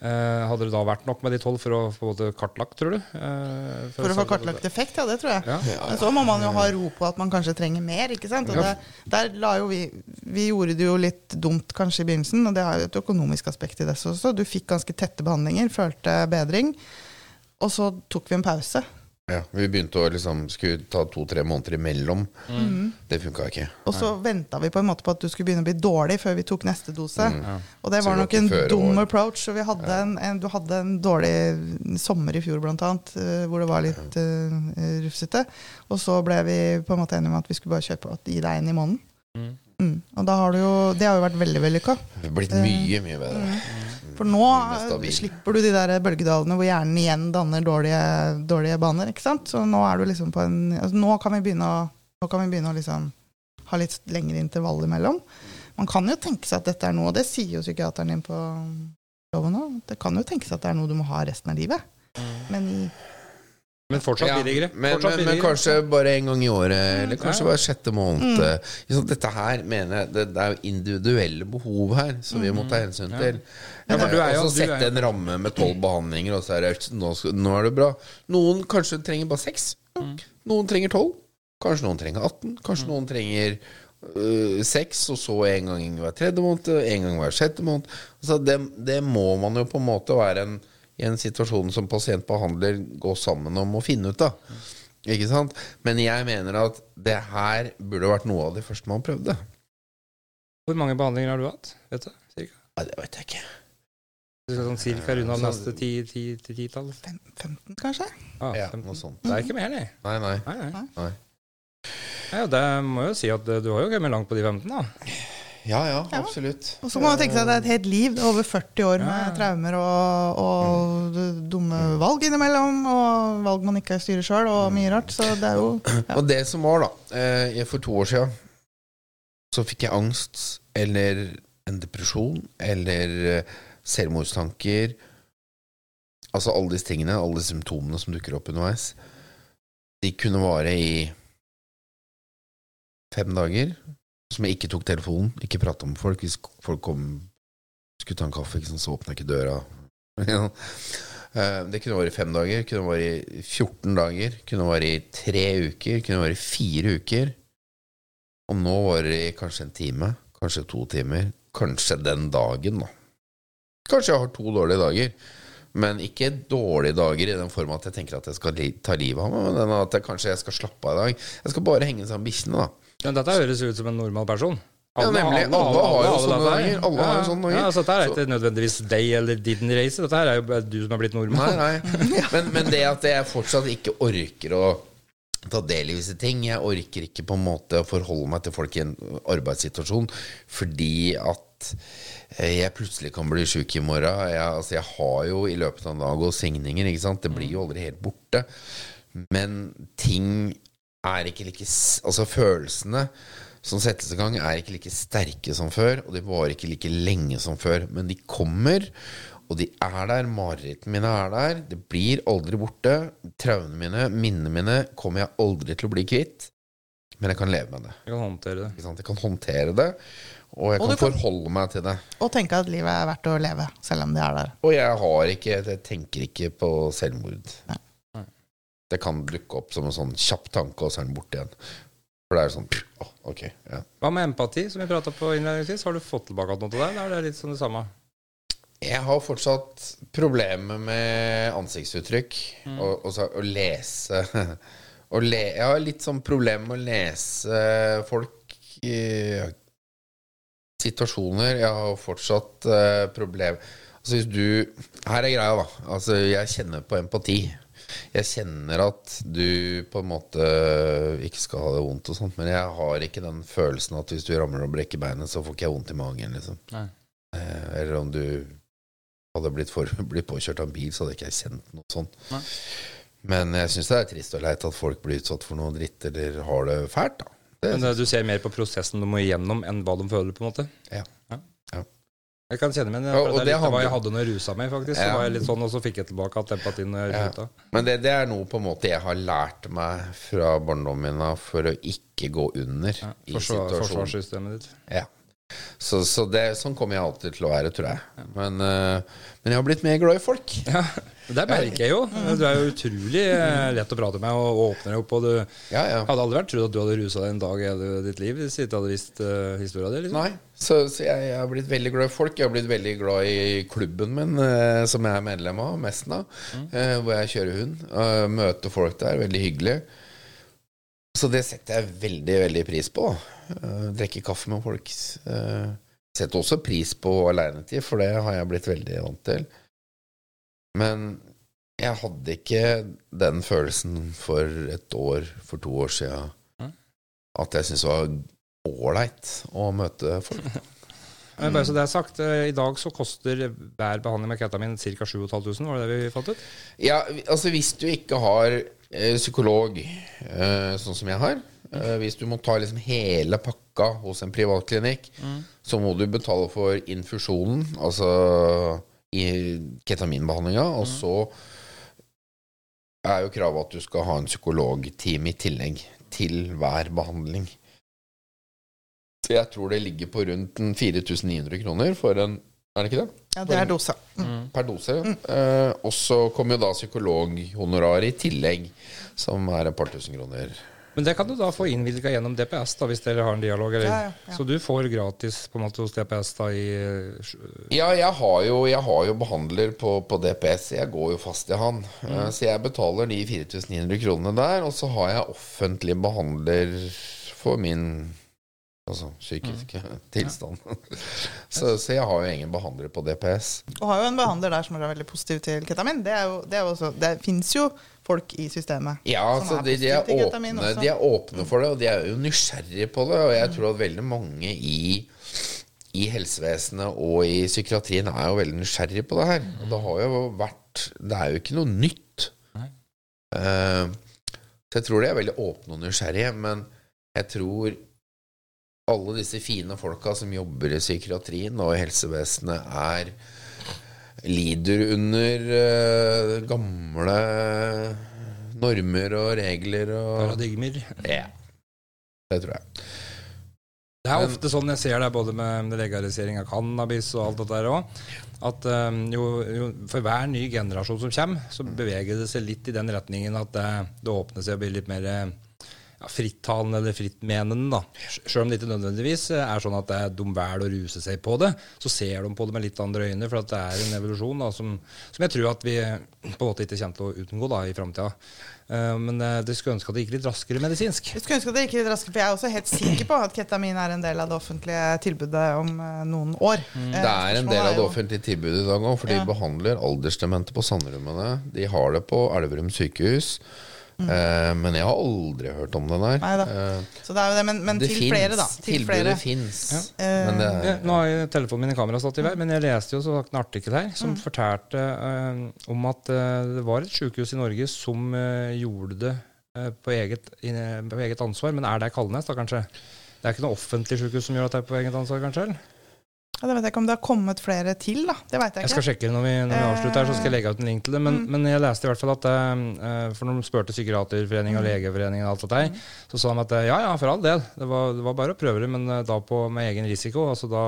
A: Eh, hadde det da vært nok med de tolv for å få det kartlagt, tror du? Eh,
B: For å få kartlagt effekt, ja, det tror jeg.
A: Ja.
B: Men så må man jo ha ro på at man kanskje trenger mer. ikke sant? Og
A: Ja.
B: det, der la jo vi Vi gjorde det jo litt dumt kanskje i begynnelsen, og det har jo et økonomisk aspekt i det også. Du fikk ganske tette behandlinger, følte bedring, og så tok vi en pause.
C: Ja, vi begynte å liksom skulle ta to-tre måneder imellom. Det funka ikke.
B: Og så venta vi på en måte på at du skulle begynne å bli dårlig før vi tok neste dose. Og det
C: Og
B: var
C: det var
B: nok en dum
C: år.
B: approach. Og vi hadde en, en, du hadde en dårlig sommer i fjor, blant annet, eh, hvor det var litt uh, rufsete. Og så ble vi på en måte enige om at vi skulle bare kjøpe og gi deg en i måneden.
A: Mm.
B: Mm. Og da har du jo, det har jo vært veldig vellykka.
C: Blitt mye, mye bedre.
B: For nå slipper du de der bølgedalene hvor hjernen igjen danner dårlige, dårlige baner. ikke sant? Så nå er du liksom på en altså Nå kan vi begynne å, nå kan vi begynne å liksom ha litt lengre intervall imellom. Man kan jo tenke seg at dette er noe, og det sier jo psykiateren din på loven òg, det kan jo tenkes at det er noe du må ha resten av livet. Men
A: Men fortsatt
C: Ja,
A: billigere.
C: men,
A: Fortsatt
C: men, men
A: billigere.
C: kanskje bare en gang i året, eller kanskje
A: Ja.
C: bare sjette måned. Mm. Dette her mener jeg det, det er jo individuelle behov her som vi må ta hensyn til.
A: Ja,
C: og så sette en ramme med tolv behandlinger, og så er det nå, nå er det bra. Noen kanskje trenger bare seks. Noen trenger tolv. Kanskje noen trenger 18. Kanskje noen trenger øh, seks, og så en gang hver tredje måned, en gang hver sjette måned. Altså det, det må man jo på en måte være en, i en situasjon som pasientbehandler gå sammen om å finne ut av. Ikke sant? Men jeg mener at det her burde vært noe av det første man prøvde.
A: Hvor mange behandlinger har du hatt? Vet du? Cirka?
C: Nei, det vet jeg ikke.
A: Sånn cirka rundt av neste ti, ti, ti, titall?
B: 15, kanskje?
A: Ah,
C: Ja,
A: 15.
C: noe sånt.
A: Det er ikke mer, nei.
C: Nei, nei.
A: Nei, nei.
C: nei.
A: Ja, det må jeg jo si at du har jo kommet langt på de 15, da.
C: Ja, ja,
B: Ja.
C: absolutt.
B: Og så må man tenke seg at det er et helt liv. Det er over 40 år med traumer og, og dumme valg innimellom. Og valg man ikke styrer sjøl, og mye rart. Så det er jo ja.
C: Og det som var, da eh, For to år siden så fikk jeg angst eller en depresjon eller eh, selvmordstanker. Altså alle disse tingene, alle disse symptomene som dukker opp underveis. De kunne vare i fem dager. Som jeg ikke tok telefonen, ikke prata med folk. Hvis folk kom skulle ta en kaffe, sant, så åpna ikke døra. Eh, Det kunne vare i fem dager, kunne vare i 14 dager, kunne vare i tre uker, kunne vare i fire uker. Og nå var det i kanskje en time, kanskje to timer, kanskje den dagen, da. Kanskje jeg har to dårlige dager, men ikke dårlige dager i den form at jeg tenker at jeg skal ta livet av meg, men at jeg kanskje jeg skal slappe av i dag. Jeg skal bare henge sammen med bikkjene, da.
A: Men dette høres ut som en normal person.
C: Ja, nemlig. Alle har jo sånne
A: her.
C: Alle har jo sånne dager.
A: Ja, så dette er ikke nødvendigvis deg eller din reise. Dette er jo du som er blitt nordmann.
C: Nei, nei. Men, men det at jeg fortsatt ikke orker å ta del i visse ting Jeg orker ikke på en måte å forholde meg til folk i en arbeidssituasjon fordi at eh, jeg plutselig kan bli sjuk i morgen. Jeg, altså, jeg har jo i løpet av en dag og signinger. Ikke sant? Det blir jo aldri helt borte. Men ting er ikke like Altså følelsene som settes i gang, er ikke like sterke som før, og de varer ikke like lenge som før. Men de kommer, og de er der. Marerittene mine er der. Det blir aldri borte. Traumene mine, minnene mine, kommer jeg aldri til å bli kvitt. Men jeg kan leve med det.
A: Jeg kan håndtere det.
C: Ikke sant? Jeg kan håndtere det, og jeg
B: Og
C: kan,
B: kan-
C: forholde meg til det.
B: Og tenke at livet er verdt å leve, selv om det er der.
C: Og jeg har ikke Jeg tenker ikke på selvmord.
B: Nei.
C: Det kan dukke opp som en sånn kjapp tanke, og så er den borte igjen. For det er sånn oh, Ok. Ja.
A: Hva med empati, som vi prata på innledningsvis? Har du fått tilbake noe til deg, eller er det litt sånn det samme?
C: Jeg har fortsatt problemer med ansiktsuttrykk. Og, og så å lese å le, Jeg har litt sånn problem med å lese folk i situasjoner. Jeg har fortsatt uh, problem Altså hvis du Her er greia, da. Altså jeg kjenner på empati. Jeg kjenner at du på en måte ikke skal ha det vondt og sånt, men jeg har ikke den følelsen at hvis du ramler og brekker beinet, så får ikke jeg vondt i magen, liksom.
A: Nei.
C: Eh, eller om du hadde blitt, for, blitt påkjørt av en bil, så hadde ikke jeg kjent noe sånt.
A: Nei.
C: Men jeg syns det er trist og leit at folk blir utsatt for noe dritt eller har det fælt, da. Det,
A: Men du ser mer på prosessen du må igjennom, enn hva de føler, på en måte?
C: ja.
A: Jeg kan kjenne meg igjen.
C: Ja,
A: Det er litt hva jeg hadde når jeg rusa meg, faktisk. Så var jeg litt sånn, Og så fikk jeg tilbake at empatien når
C: Ja. Men det, det er noe på en måte jeg har lært meg fra barndommen min av for å ikke gå under
A: Ja.
C: i situasjonen.
A: forsvarssystemet ditt.
C: Ja. Så, så det, sånn kommer jeg alltid til å være, tror jeg. Men, uh, men jeg har blitt mer glad i folk.
A: Ja, Det merker jeg jo. Du er jo utrolig eh, lett å prate med og åpner deg opp. Og du
C: Ja, ja.
A: hadde aldri vært trodd at du hadde rusa deg en dag i ditt liv hvis du ikke hadde visst uh, historia di. Liksom.
C: Nei, så, så jeg, jeg har blitt veldig glad i folk. Jeg har blitt veldig glad i klubben min, eh, som jeg er medlem av, Mesna, eh, hvor jeg kjører hund. Uh, møter folk der, veldig hyggelig. Så det setter jeg veldig, veldig pris på. Uh, drikke kaffe med folk. Uh, setter også pris på alenetid, for det har jeg blitt veldig vant til. Men jeg hadde ikke den følelsen for et år, for to år siden,
A: mm.
C: at jeg syntes det var ålreit å møte folk.
A: Mm. Bare så det er sagt, eh, I dag så koster hver behandling med ketamin ca. 7500, var det det vi fant ut?
C: Ja, altså hvis du ikke har eh, psykolog, eh, sånn som jeg har eh, Hvis du må ta liksom hele pakka hos en privatklinikk, så må du betale for infusjonen, altså i ketaminbehandlinga, og så er jo kravet at du skal ha en psykologtime i tillegg til hver behandling. Jeg tror det ligger på rundt 4900 kroner for en Er det ikke det?
B: Ja, det er dose. Mm.
C: per dose. Eh, og så kommer jo da psykologhonoraret i tillegg, som er et par tusen kroner.
A: Men det kan du da få innvilga gjennom DPS, da, hvis dere har en dialog. Eller?
B: Ja, ja, ja.
A: Så du får gratis på en måte hos DPS da i eh,
C: Ja, jeg har jo, jeg har jo behandler på, på DPS. Jeg går jo fast i han. Eh, så jeg betaler de 4900 kronene der, og så har jeg offentlig behandler for min altså, psykiske tilstand. så, så jeg har jo ingen behandler på DPS.
B: Og har jo en behandler der som er veldig positiv til ketamin. Det, er jo, det, er også, det fins jo folk i systemet
C: Ja,
B: som
C: altså de, de, er
B: positive til ketamin
C: åpne,
B: også.
C: de er åpne for det, og de er jo nysgjerrige på det. Og jeg tror at veldig mange i, i helsevesenet og i psykiatrien er jo veldig nysgjerrige på det her. Og det har jo vært Det er jo ikke noe nytt.
A: Nei.
C: Eh, så jeg tror de er veldig åpne og nysgjerrige, men jeg tror alle disse fine folka som jobber i psykiatrien og i helsevesenet, er lider under uh, gamle normer og regler og
A: paradigmer.
C: Ja. Det tror jeg.
A: Det er ofte sånn jeg ser det både med legalisering av cannabis og alt det der òg, at um, jo, jo, for hver ny generasjon som kommer, så beveger det seg litt i den retningen at det, det åpner seg og blir litt mer eh, ja, frittalende eller frittmenende. da. Selv om det ikke nødvendigvis er sånn at det er de velger å ruse seg på det, så ser de på det med litt andre øyne, for at det er en evolusjon da, som, som jeg tror at vi på en måte ikke kommer til å utgå da, i framtida. Uh, men eh, det skulle ønske at det gikk litt raskere medisinsk.
B: Jeg skulle ønske at det gikk litt raskere, for jeg er også helt sikker på at ketamin er en del av det offentlige tilbudet om eh, noen år. Mm.
C: Det er en del av det offentlige tilbudet i dag òg, for de
B: Ja.
C: behandler aldersdemente på Sandrummene. De har det på Elverum sykehus.
B: Mm.
C: Eh, men jeg har aldri hørt om det der.
B: Neida.
C: Eh,
B: Så det er jo det, men, men
C: det
B: til
C: finnes.
B: flere, da. Til flere.
C: Tilbudet fins.
B: Eh,
A: Ja,
C: er
A: nå har telefonen min i kamera satt i vei, men jeg leste jo så sagt en artikkel her som fortalte eh, om at det var et sykehus i Norge som gjorde det på, eget, på eget ansvar. Men er det Kalnes, da, kanskje? Det er ikke noe offentlig sykehus som gjør at det er på eget ansvar, kanskje? eller?
B: Ja, det vet jeg ikke om det har kommet flere til, da. Det vet jeg ikke.
A: Jeg skal sjekke det når vi, når vi avslutter her, så skal jeg legge ut en link til det. Men,
B: Mm.
A: men jeg leste i hvert fall at eh, For når de spurte Psykiaterforeningen og
B: Mm.
A: Legeforeningen og alt det der, så sa de at eh, ja, ja, for all del, det var, det var bare å prøve det, men eh, da på, med egen risiko. altså Da,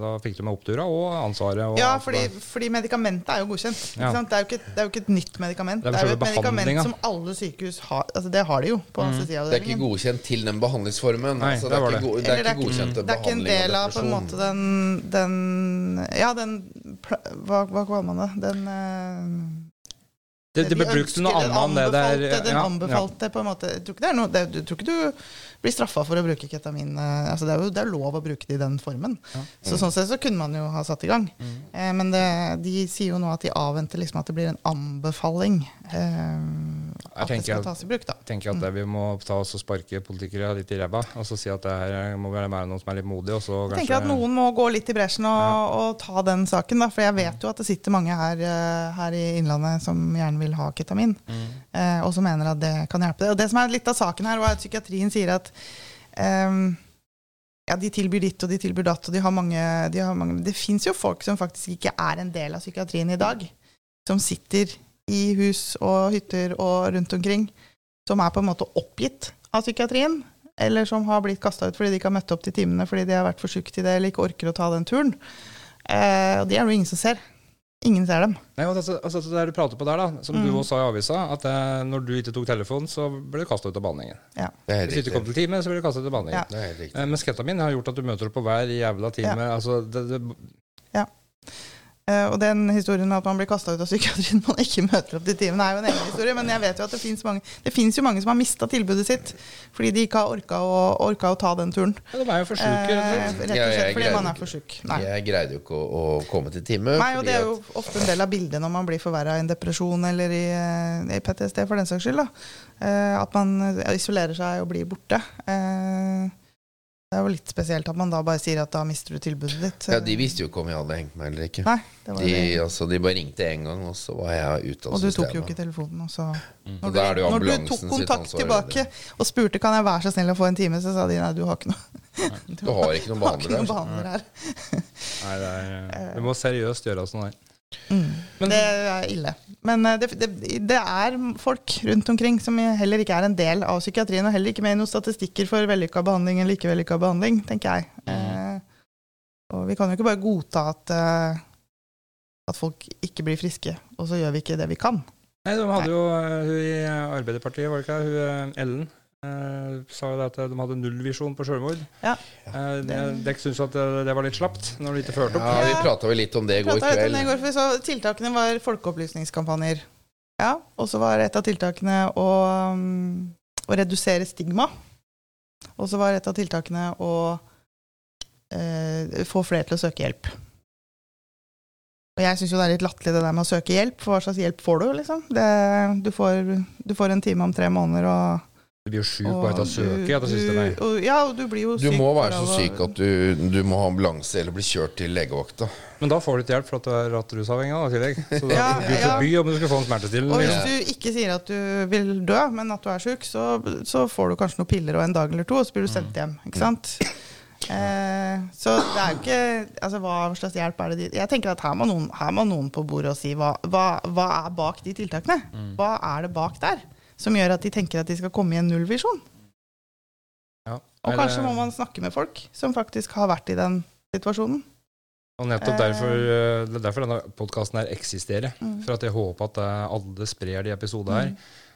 A: da fikk du med opptura og ansvaret. Og
B: Ja, fordi, fordi medikamentet er jo godkjent.
A: Ja.
B: Ikke sant? Det, er jo ikke, det er jo ikke et nytt medikament.
A: Det er
B: Det er jo et medikament som alle sykehus har. Altså Det har de jo på
A: Mm.
C: Det er ikke godkjent til den behandlingsformen.
A: Nei,
C: altså,
A: det
C: det,
A: var
C: er
A: det.
C: ikke, go det er ikke godkjent til
B: det er ikke en del
C: av
B: på en måte den, den Ja, den Hva, hva kaller man det? Den eh,
A: Det, det
B: de
A: brukt
B: ønsker-
A: noe annet enn det der.
B: Den
A: ja,
B: anbefalte på en måte Jeg tror ikke, det noe, det, jeg tror ikke du blir straffa for å bruke ketamin. eh, Altså det, er jo, det er lov å bruke det i den formen.
A: Ja.
B: Så Sånn sett så kunne man jo ha satt i gang.
A: Mm.
B: Eh, men det, de sier jo nå at de avventer liksom at det blir en anbefaling. Eh, at det skal
A: at-
B: tas i bruk, da.
A: Jeg tenker at mm. vi må ta oss og sparke politikere litt i ræva og så si at det her må være noen som er litt modige. Og så
B: Jeg
A: kanskje
B: tenker at noen må gå litt i bresjen og, og ta den saken, da. For jeg vet jo at det sitter mange her, eh, her i Innlandet som gjerne vil ha ketamin.
A: Mm.
B: eh, og som mener at det kan hjelpe. Og det som er litt av saken her, var at psykiatrien sier at um, ja, de tilbyr ditt og de tilbyr datt, og de har mange, de har mange Det fins jo folk som faktisk ikke er en del av psykiatrien i dag. Som sitter i hus og hytter og rundt omkring. Som er på en måte oppgitt av psykiatrien. Eller som har blitt kasta ut fordi de ikke har møtt opp til timene fordi de har vært for syke til det eller ikke orker å ta den turen. Eh, og de er det jo ingen som ser. Ingen ser dem.
A: Nei, og altså, altså det du prater på der, da, som du
B: Mm.
A: også sa i avisa, at eh, når du ikke tok telefonen, så ble du kasta ut av behandlingen.
B: Ja.
C: Det er
A: Hvis du ikke kom til time, så ble du kastet ut av behandlingen.
B: Ja.
C: Det er.
A: Eh, men sketamin har gjort at du møter opp på hver jævla time. Altså, det, det,
B: Eh, og den historien med at man blir kasta ut av psykiatrien man ikke møter opp til timen, er jo en egen historie. Men jeg vet jo at det fins mange jo mange som har mista tilbudet sitt fordi de ikke har orka å, orka å ta den turen.
A: ja, de er jo for syk rett og
B: Eh,
A: slett.
C: Ja, jeg
B: fordi
C: greide
B: man er for syk. Nei.
C: Jeg greide jo ikke å, å komme til time.
B: Nei, og det er jo ofte en del av bildet når man blir forverra i en depresjon eller i, eh, i PTSD, for den saks skyld. da. Eh, At man isolerer seg og blir borte. Det er jo litt spesielt at man da bare sier at da mister du tilbudet ditt.
C: ja, De visste jo ikke om jeg hadde hengt meg eller ikke.
B: Nei, det var
C: De,
B: det.
C: altså, de bare ringte én gang, og så var jeg ute av systemet.
B: Og du tok jo ikke telefonen. Og så
A: Mm.
B: Når
C: Og er det jo
B: du, når du tok kontakt
C: ansvar,
B: tilbake og spurte kan jeg være så snill å få en time, så sa de nei, du har ikke noe.
C: Du har ikke noen
B: Du har ikke
C: behandler
B: noen behandler her.
A: Nei, det, er, det må seriøst gjøres sånn her.
B: Mm.
A: Men-
B: det er ille. Men eh, det, det, det er folk rundt omkring som heller ikke er en del av psykiatrien, og heller ikke med i noen statistikker for vellykka behandling eller ikke vellykka behandling, tenker jeg. Eh, og vi kan jo ikke bare godta at, eh, at folk ikke blir friske, og så gjør vi ikke det vi kan.
A: Nei, de hadde jo eh, hun i Arbeiderpartiet, var det ikke hun Ellen, sa jo det at de hadde nullvisjon på sjølmord.
B: Ja.
A: Eh, Dere syns at det, det var litt slapt når de ikke førte opp?
C: Ja, vi prata vel litt om det i går
B: Pratet litt om det i
C: kveld.
B: går, for vi så Tiltakene var folkeopplysningskampanjer. Ja, og så var et av tiltakene å, um, å redusere stigma. Og så var et av tiltakene å eh, få flere til å søke hjelp. Og jeg syns jo det er litt latterlig det der med å søke hjelp, for hva slags hjelp får du, liksom? Det, du, får, du får en time om tre måneder, og
A: Du blir jo sjuk bare av å søke. Ja,
B: og, du blir jo syk.
C: Du
B: må
C: være så syk at du, du må ha ambulanse eller bli kjørt til legevakta.
A: Men da får du ikke hjelp for at du er rattrusavhengig i tillegg. Så da
B: Ja,
A: du
B: ja.
A: forby om du skal få en smertestillende.
B: Og hvis du ikke sier at du vil dø, men at du er sjuk, så, så får du kanskje noen piller og en dag eller to, og så blir du sendt hjem. Ikke sant? Eh, så det er jo ikke altså, Hva slags hjelp er det de Jeg tenker at her må noen, her må noen på bordet og si hva, hva, hva er bak de tiltakene? Hva er det bak der som gjør at de tenker at de skal komme i en nullvisjon?
A: Ja.
B: Og kanskje må man snakke med folk som faktisk har vært i den situasjonen.
A: Og nettopp derfor, eh, det er derfor denne podkasten eksisterer.
B: Mm.
A: For at jeg håper at eh, alle sprer de episodene her.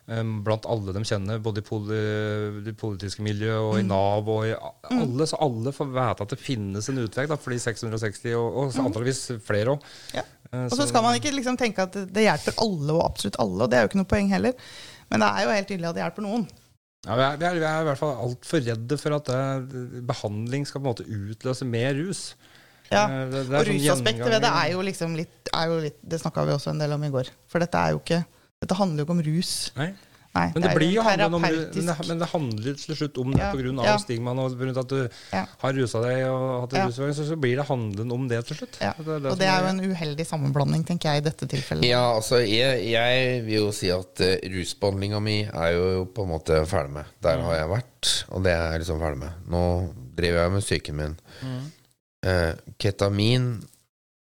A: Mm. Blant alle de kjenner, både i det politiske miljøet og i
B: Mm.
A: Nav. og i a- alle, Så alle får vite at det finnes en utvei for de 660, og, og antakeligvis flere òg.
B: Mm. Ja. Og så skal man ikke liksom tenke at det- det hjelper alle og absolutt alle, og det er jo ikke noe poeng heller. Men det er jo helt tydelig at det hjelper noen.
A: Ja, vi, er, vi, er, vi er i hvert fall altfor redde for at det, behandling skal på en måte utløse mer rus.
B: Ja.
A: Eh, det- det
B: Og
A: sånn
B: rusaspektet ved det er jo liksom litt, er jo litt Det snakka vi også en del om i går. For dette er jo ikke Dette handler jo ikke om rus.
A: Nei.
B: Nei,
A: Men det,
B: det
A: blir jo
B: en
A: handlet om, men, det, men det handler til slutt om det
B: Ja,
A: av
B: ja.
A: stigmaen og på grunn av at du
B: Ja.
A: har rusa deg og hatt
B: Ja.
A: en så, så blir det handelen om det til slutt.
B: ja.
A: Det det
B: Og det er jo en uheldig sammenblanding, tenker jeg, i dette tilfellet.
C: Ja, altså, jeg, jeg vil jo si at uh, rusbehandlinga mi er jo på en måte ferdig med. Der har jeg vært, og det er jeg liksom ferdig med. Nå driver jeg med psyken min. Eh, ketamin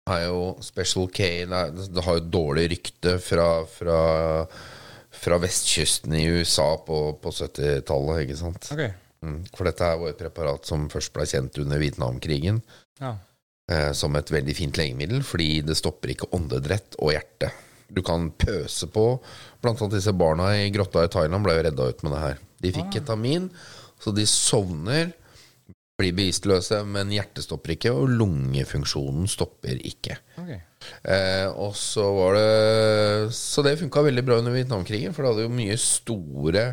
C: er jo Special K Det, det har jo dårlig rykte fra, fra, fra vestkysten i USA på, på 70-tallet, ikke sant?
A: Okay.
C: Mm. For dette er jo et preparat som først ble kjent under Vietnamkrigen
A: ja.
C: eh, som et veldig fint legemiddel, fordi det stopper ikke åndedrett og hjerte. Du kan pøse på. Blant annet disse barna i grotta i Thailand ble jo redda ut med det her. De fikk ketamin, så de sovner, blir bevisstløse, men hjertet stopper ikke, og lungefunksjonen stopper ikke.
A: Ok.
C: Eh, og så var det Så det funka veldig bra under Vietnamkrigen, for det hadde jo mye store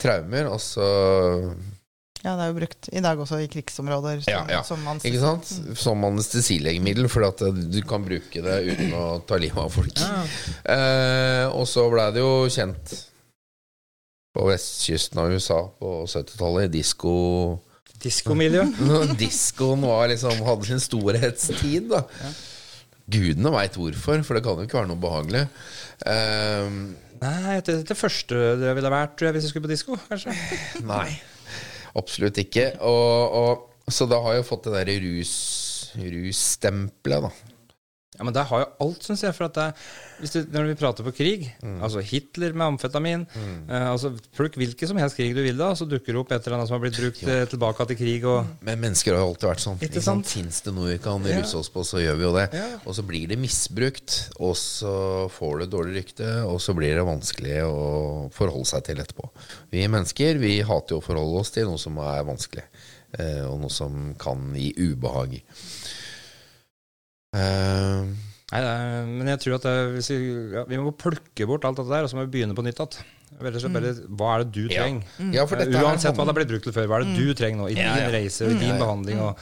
C: traumer. Altså
B: Ja, det er jo brukt i dag også i krigsområder. Som,
C: Ja, ja.
B: Som
C: Ikke sant? Som anestesilegemiddel, for at du kan bruke det uten å ta livet av folk. Eh, og så blei det jo kjent på vestkysten av USA på 70-tallet. Disko
A: Diskomiljø.
C: Diskoen var liksom, hadde sin storhetstid, da. Gudene veit hvorfor, for det kan jo ikke være noe behagelig. Um,
A: Nei, det, det første det ville vært tror jeg, hvis jeg skulle på disko, kanskje.
C: Nei, absolutt ikke. Og, og, så da har jeg fått det derre rus, russtempelet, da.
A: Ja, Men det har jo alt, syns jeg. For at det, du, når vi prater på krig, altså Hitler med amfetamin eh, altså Plukk hvilken som helst krig du vil, da, så dukker det opp et eller annet som har blitt brukt ja. tilbake til krig. og
C: Men mennesker har jo alltid vært sånn.
A: Ikke
C: sant? Fins det noe vi kan
A: Ja.
C: russe oss på, så gjør vi jo det.
A: Ja.
C: Og så blir det misbrukt, og så får du dårlig rykte, og så blir det vanskelig å forholde seg til etterpå. Vi mennesker vi hater jo å forholde oss til noe som er vanskelig, eh, og noe som kan gi ubehag. Eh,
A: Nei, det er, men jeg tror at det, hvis vi, ja, vi må plukke bort alt dette der, og så må vi begynne på nytt igjen. Bare, Hva er det du trenger?
C: ja, Mm.
A: Ja,
C: dette her
A: Uansett hva det har blitt brukt til før, hva er det du trenger nå? I
C: Ja,
A: din
C: ja.
A: reise og i din
C: Ja, ja.
A: behandling. Og,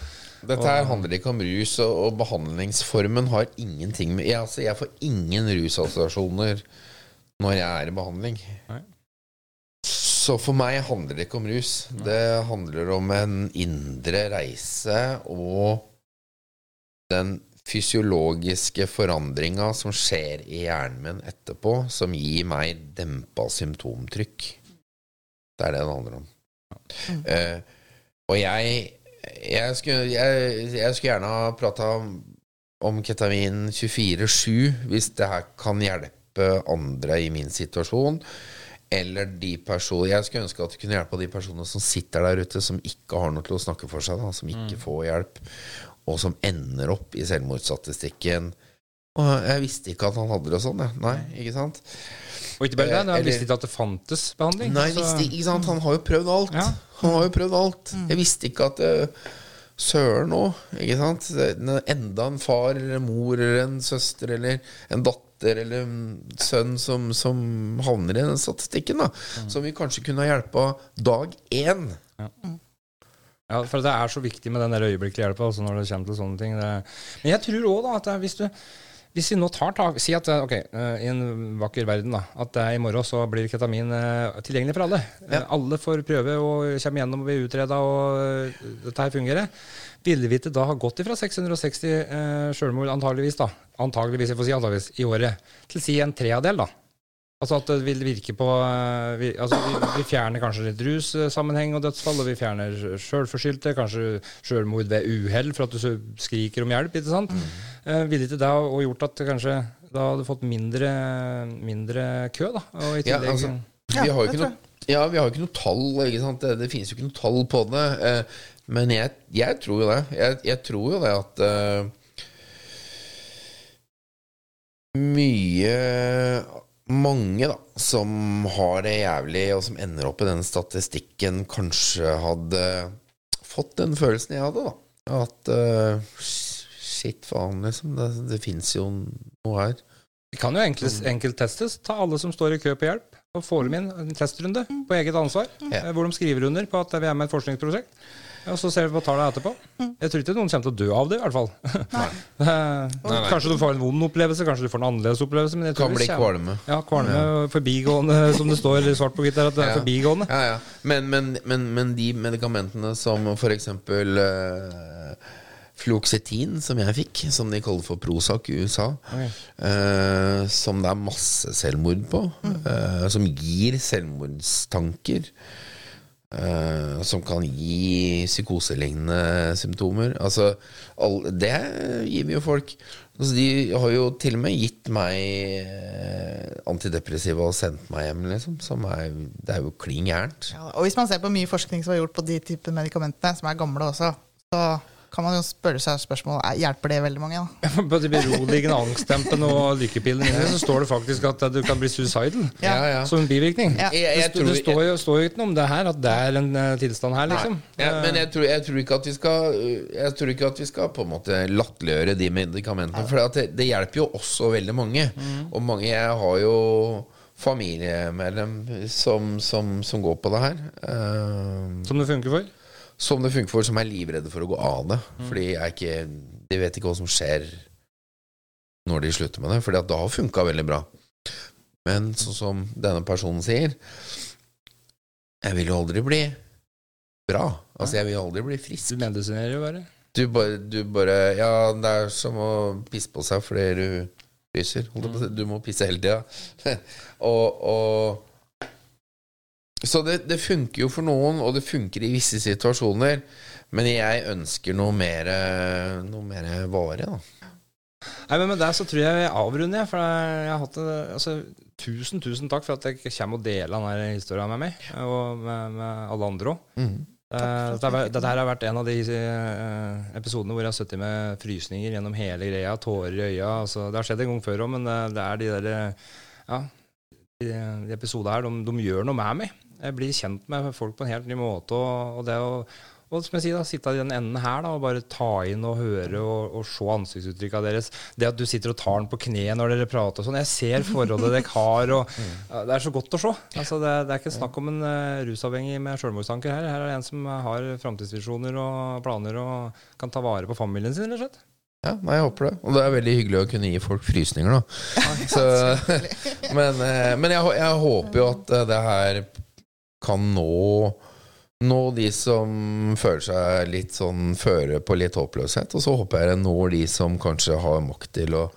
C: Dette her handler ikke om rus, og, og behandlingsformen har ingenting med jeg, altså, jeg får ingen rusassosiasjoner når jeg er i behandling.
A: Nei.
C: Så for meg handler det ikke om rus. Det handler om en indre reise og den fysiologiske forandringa som skjer i hjernen min etterpå, som gir meg dempa symptomtrykk. Det er det det handler om. Uh, og jeg jeg skulle, jeg, jeg skulle gjerne ha prata om, om ketamin 24-7, hvis det her kan hjelpe andre i min situasjon. Eller de personer Jeg skulle ønske at det kunne hjelpe de personene som sitter der ute, som ikke har noe til å snakke for seg, da, som ikke får hjelp, og som ender opp i selvmordsstatistikken. Og jeg visste ikke at han hadde det sånn, jeg. Nei, ikke sant?
A: og ikke bare det,
C: han
A: jeg visste ikke at det fantes behandling.
C: Nei,
A: så-
C: visste, ikke sant? Han har jo prøvd alt.
A: Ja.
C: Han har jo prøvd alt. Jeg visste ikke at det, Søren òg, ikke sant? Enda en far eller en mor eller en søster eller en datter eller en sønn som, som havner i den statistikken, da. Som vi kanskje kunne ha hjelpa dag én.
A: Ja, for det er så viktig med den der øyeblikkelige hjelpa altså når det kommer til sånne ting. Men jeg tror òg at hvis du hvis vi nå tar tak Si at ok, eh, i en vakker verden, da, at det er i morgen så blir ketamin eh, tilgjengelig for alle. Eh,
C: Ja.
A: Alle får prøve og kommer gjennom og blir utreda, og eh, dette her fungerer. Ville vi ikke da ha gått ifra 660 eh, sjølmord, antageligvis, da, antageligvis, jeg får si antageligvis, i året, til si en tredjedel, da? Altså at det vil virke på eh, vi, altså vi, vi fjerner kanskje litt russammenheng og dødsfall, og vi fjerner sjølforskyldte, kanskje sjølmord ved uhell for at du skriker om hjelp. ikke sant? Eh, ville ikke det ha og gjort at kanskje da hadde fått mindre, mindre kø, da? Og i
C: Ja, altså, vi har jo ikke noe ja, vi har jo ikke noe tall. Ikke sant? Det, det finnes jo ikke noe tall på det. Eh, men jeg, jeg tror jo det. Jeg, jeg tror jo det at eh, mye Mange da som har det jævlig, og som ender opp i den statistikken, kanskje hadde fått den følelsen jeg hadde, da. At uh, shit, faen, liksom. Det, det fins jo noe her.
A: Det kan jo enkelt, enkelt testes. Ta alle som står i kø på hjelp, og få dem inn en testrunde på eget ansvar. Eh, Hvor de skriver under på at vi er med i et forskningsprosjekt. Og så ser vi på tallene etterpå. Jeg tror ikke noen kommer til å dø av det, i hvert fall. Nei.
C: nei.
A: Kanskje du får en vond opplevelse, kanskje du får en annerledes opplevelse. Men jeg tror
C: Kan bli kvalme.
A: Ja, kvalme ja. forbigående, som det står svart på hvitt der, at det er
C: Ja.
A: forbigående.
C: Ja, ja. Men, men, men, men de medikamentene som for eksempel uh, Fluoxetin, som jeg fikk, som de kaller for Prozac i USA, eh, som det er masse selvmord på, uh, som gir selvmordstanker, eh, som kan gi psykoselignende symptomer. Altså, all, det gir vi jo folk. Altså, de har jo til og med gitt meg eh, antidepressiva og sendt meg hjem, liksom. Som er, det er jo klin gærent.
B: Ja, og hvis man ser på mye forskning som er gjort på de typer medikamentene, som er gamle også, så kan man jo spørre seg spørsmål er- Hjelper det veldig mange, da?
A: På de beroligende angstdempende og lykkepillene så står det faktisk at du kan bli suicidal
B: Ja.
C: Ja, ja.
A: som en bivirkning.
B: Ja.
C: Jeg, jeg
A: det,
C: tror,
A: det står jo, står jo ikke noe om det her, at det er en eh, tilstand her, liksom.
C: Ja, men jeg tror, jeg tror ikke at vi skal Jeg tror ikke at vi skal på en måte latterliggjøre de medikamentene. For det, det hjelper jo også veldig mange. Og mange Jeg har jo familiemedlem som, som, som går på det her. Uh,
A: Som det funker for.
C: Som det funker for, som er livredde for å gå av det. Fordi jeg ikke, de vet ikke hva som skjer når de slutter med det. Fordi at det har funka veldig bra. Men sånn som denne personen sier Jeg vil jo aldri bli bra. Altså, jeg vil aldri bli frisk.
A: Du medisinerer jo bare.
C: Du bare, du bare Ja, det er som å pisse på seg fordi du si. Du må pisse hele tida. og, og Så det, det funker jo for noen, og det funker i visse situasjoner. Men jeg ønsker noe mer Noe mer varig, da.
A: Nei, men Med det så tror jeg vi avrunder. jeg, For jeg har hatt det, altså, Tusen tusen takk for at jeg kommer og deler denne historien med meg, og med, med alle andre òg.
C: Mhm.
A: dette, dette her har vært en av de eh, episodene hvor jeg har sittet med frysninger gjennom hele greia, tårer i øya. Altså, det har skjedd en gang før òg, men det, det er de der eh, Ja, de, de episodene her, de, de gjør noe med meg. Jeg blir kjent med folk på en helt ny måte. Og, og det å og som jeg sier da, sitte i den enden her da, og bare ta inn og høre og, og se ansiktsuttrykka deres. Det at du sitter og tar den på kne når dere prater og sånn. Jeg ser forholdet dere har. og ja, Det er så godt å se. Altså, det, det er ikke snakk om en uh, rusavhengig med sjølmordstanker her. Her er det en som har framtidsvisjoner og planer og kan ta vare på familien sin, rett og slett.
C: Ja, nei, jeg håper det. Og det er veldig hyggelig å kunne gi folk frysninger, da. Så, men eh, men jeg, jeg håper jo at eh, det her kan nå Nå de som føler seg litt sånn føre på litt håpløshet. Og så håper jeg det når de som kanskje har makt til å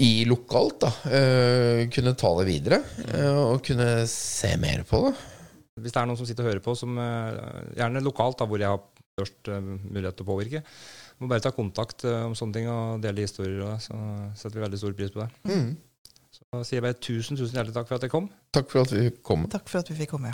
C: i lokalt, da, Uh, kunne ta det videre. Uh, og kunne se mer på det.
A: Hvis det er noen som sitter og hører på, som uh, gjerne lokalt, da, hvor jeg har størst mulighet til å påvirke, må bare ta kontakt om sånne ting og dele historier. Det, så setter vi veldig stor pris på det. Så sier jeg bare tusen, tusen hjertelig takk for at jeg kom.
C: Takk for at vi kom.
B: Takk for at vi fikk komme.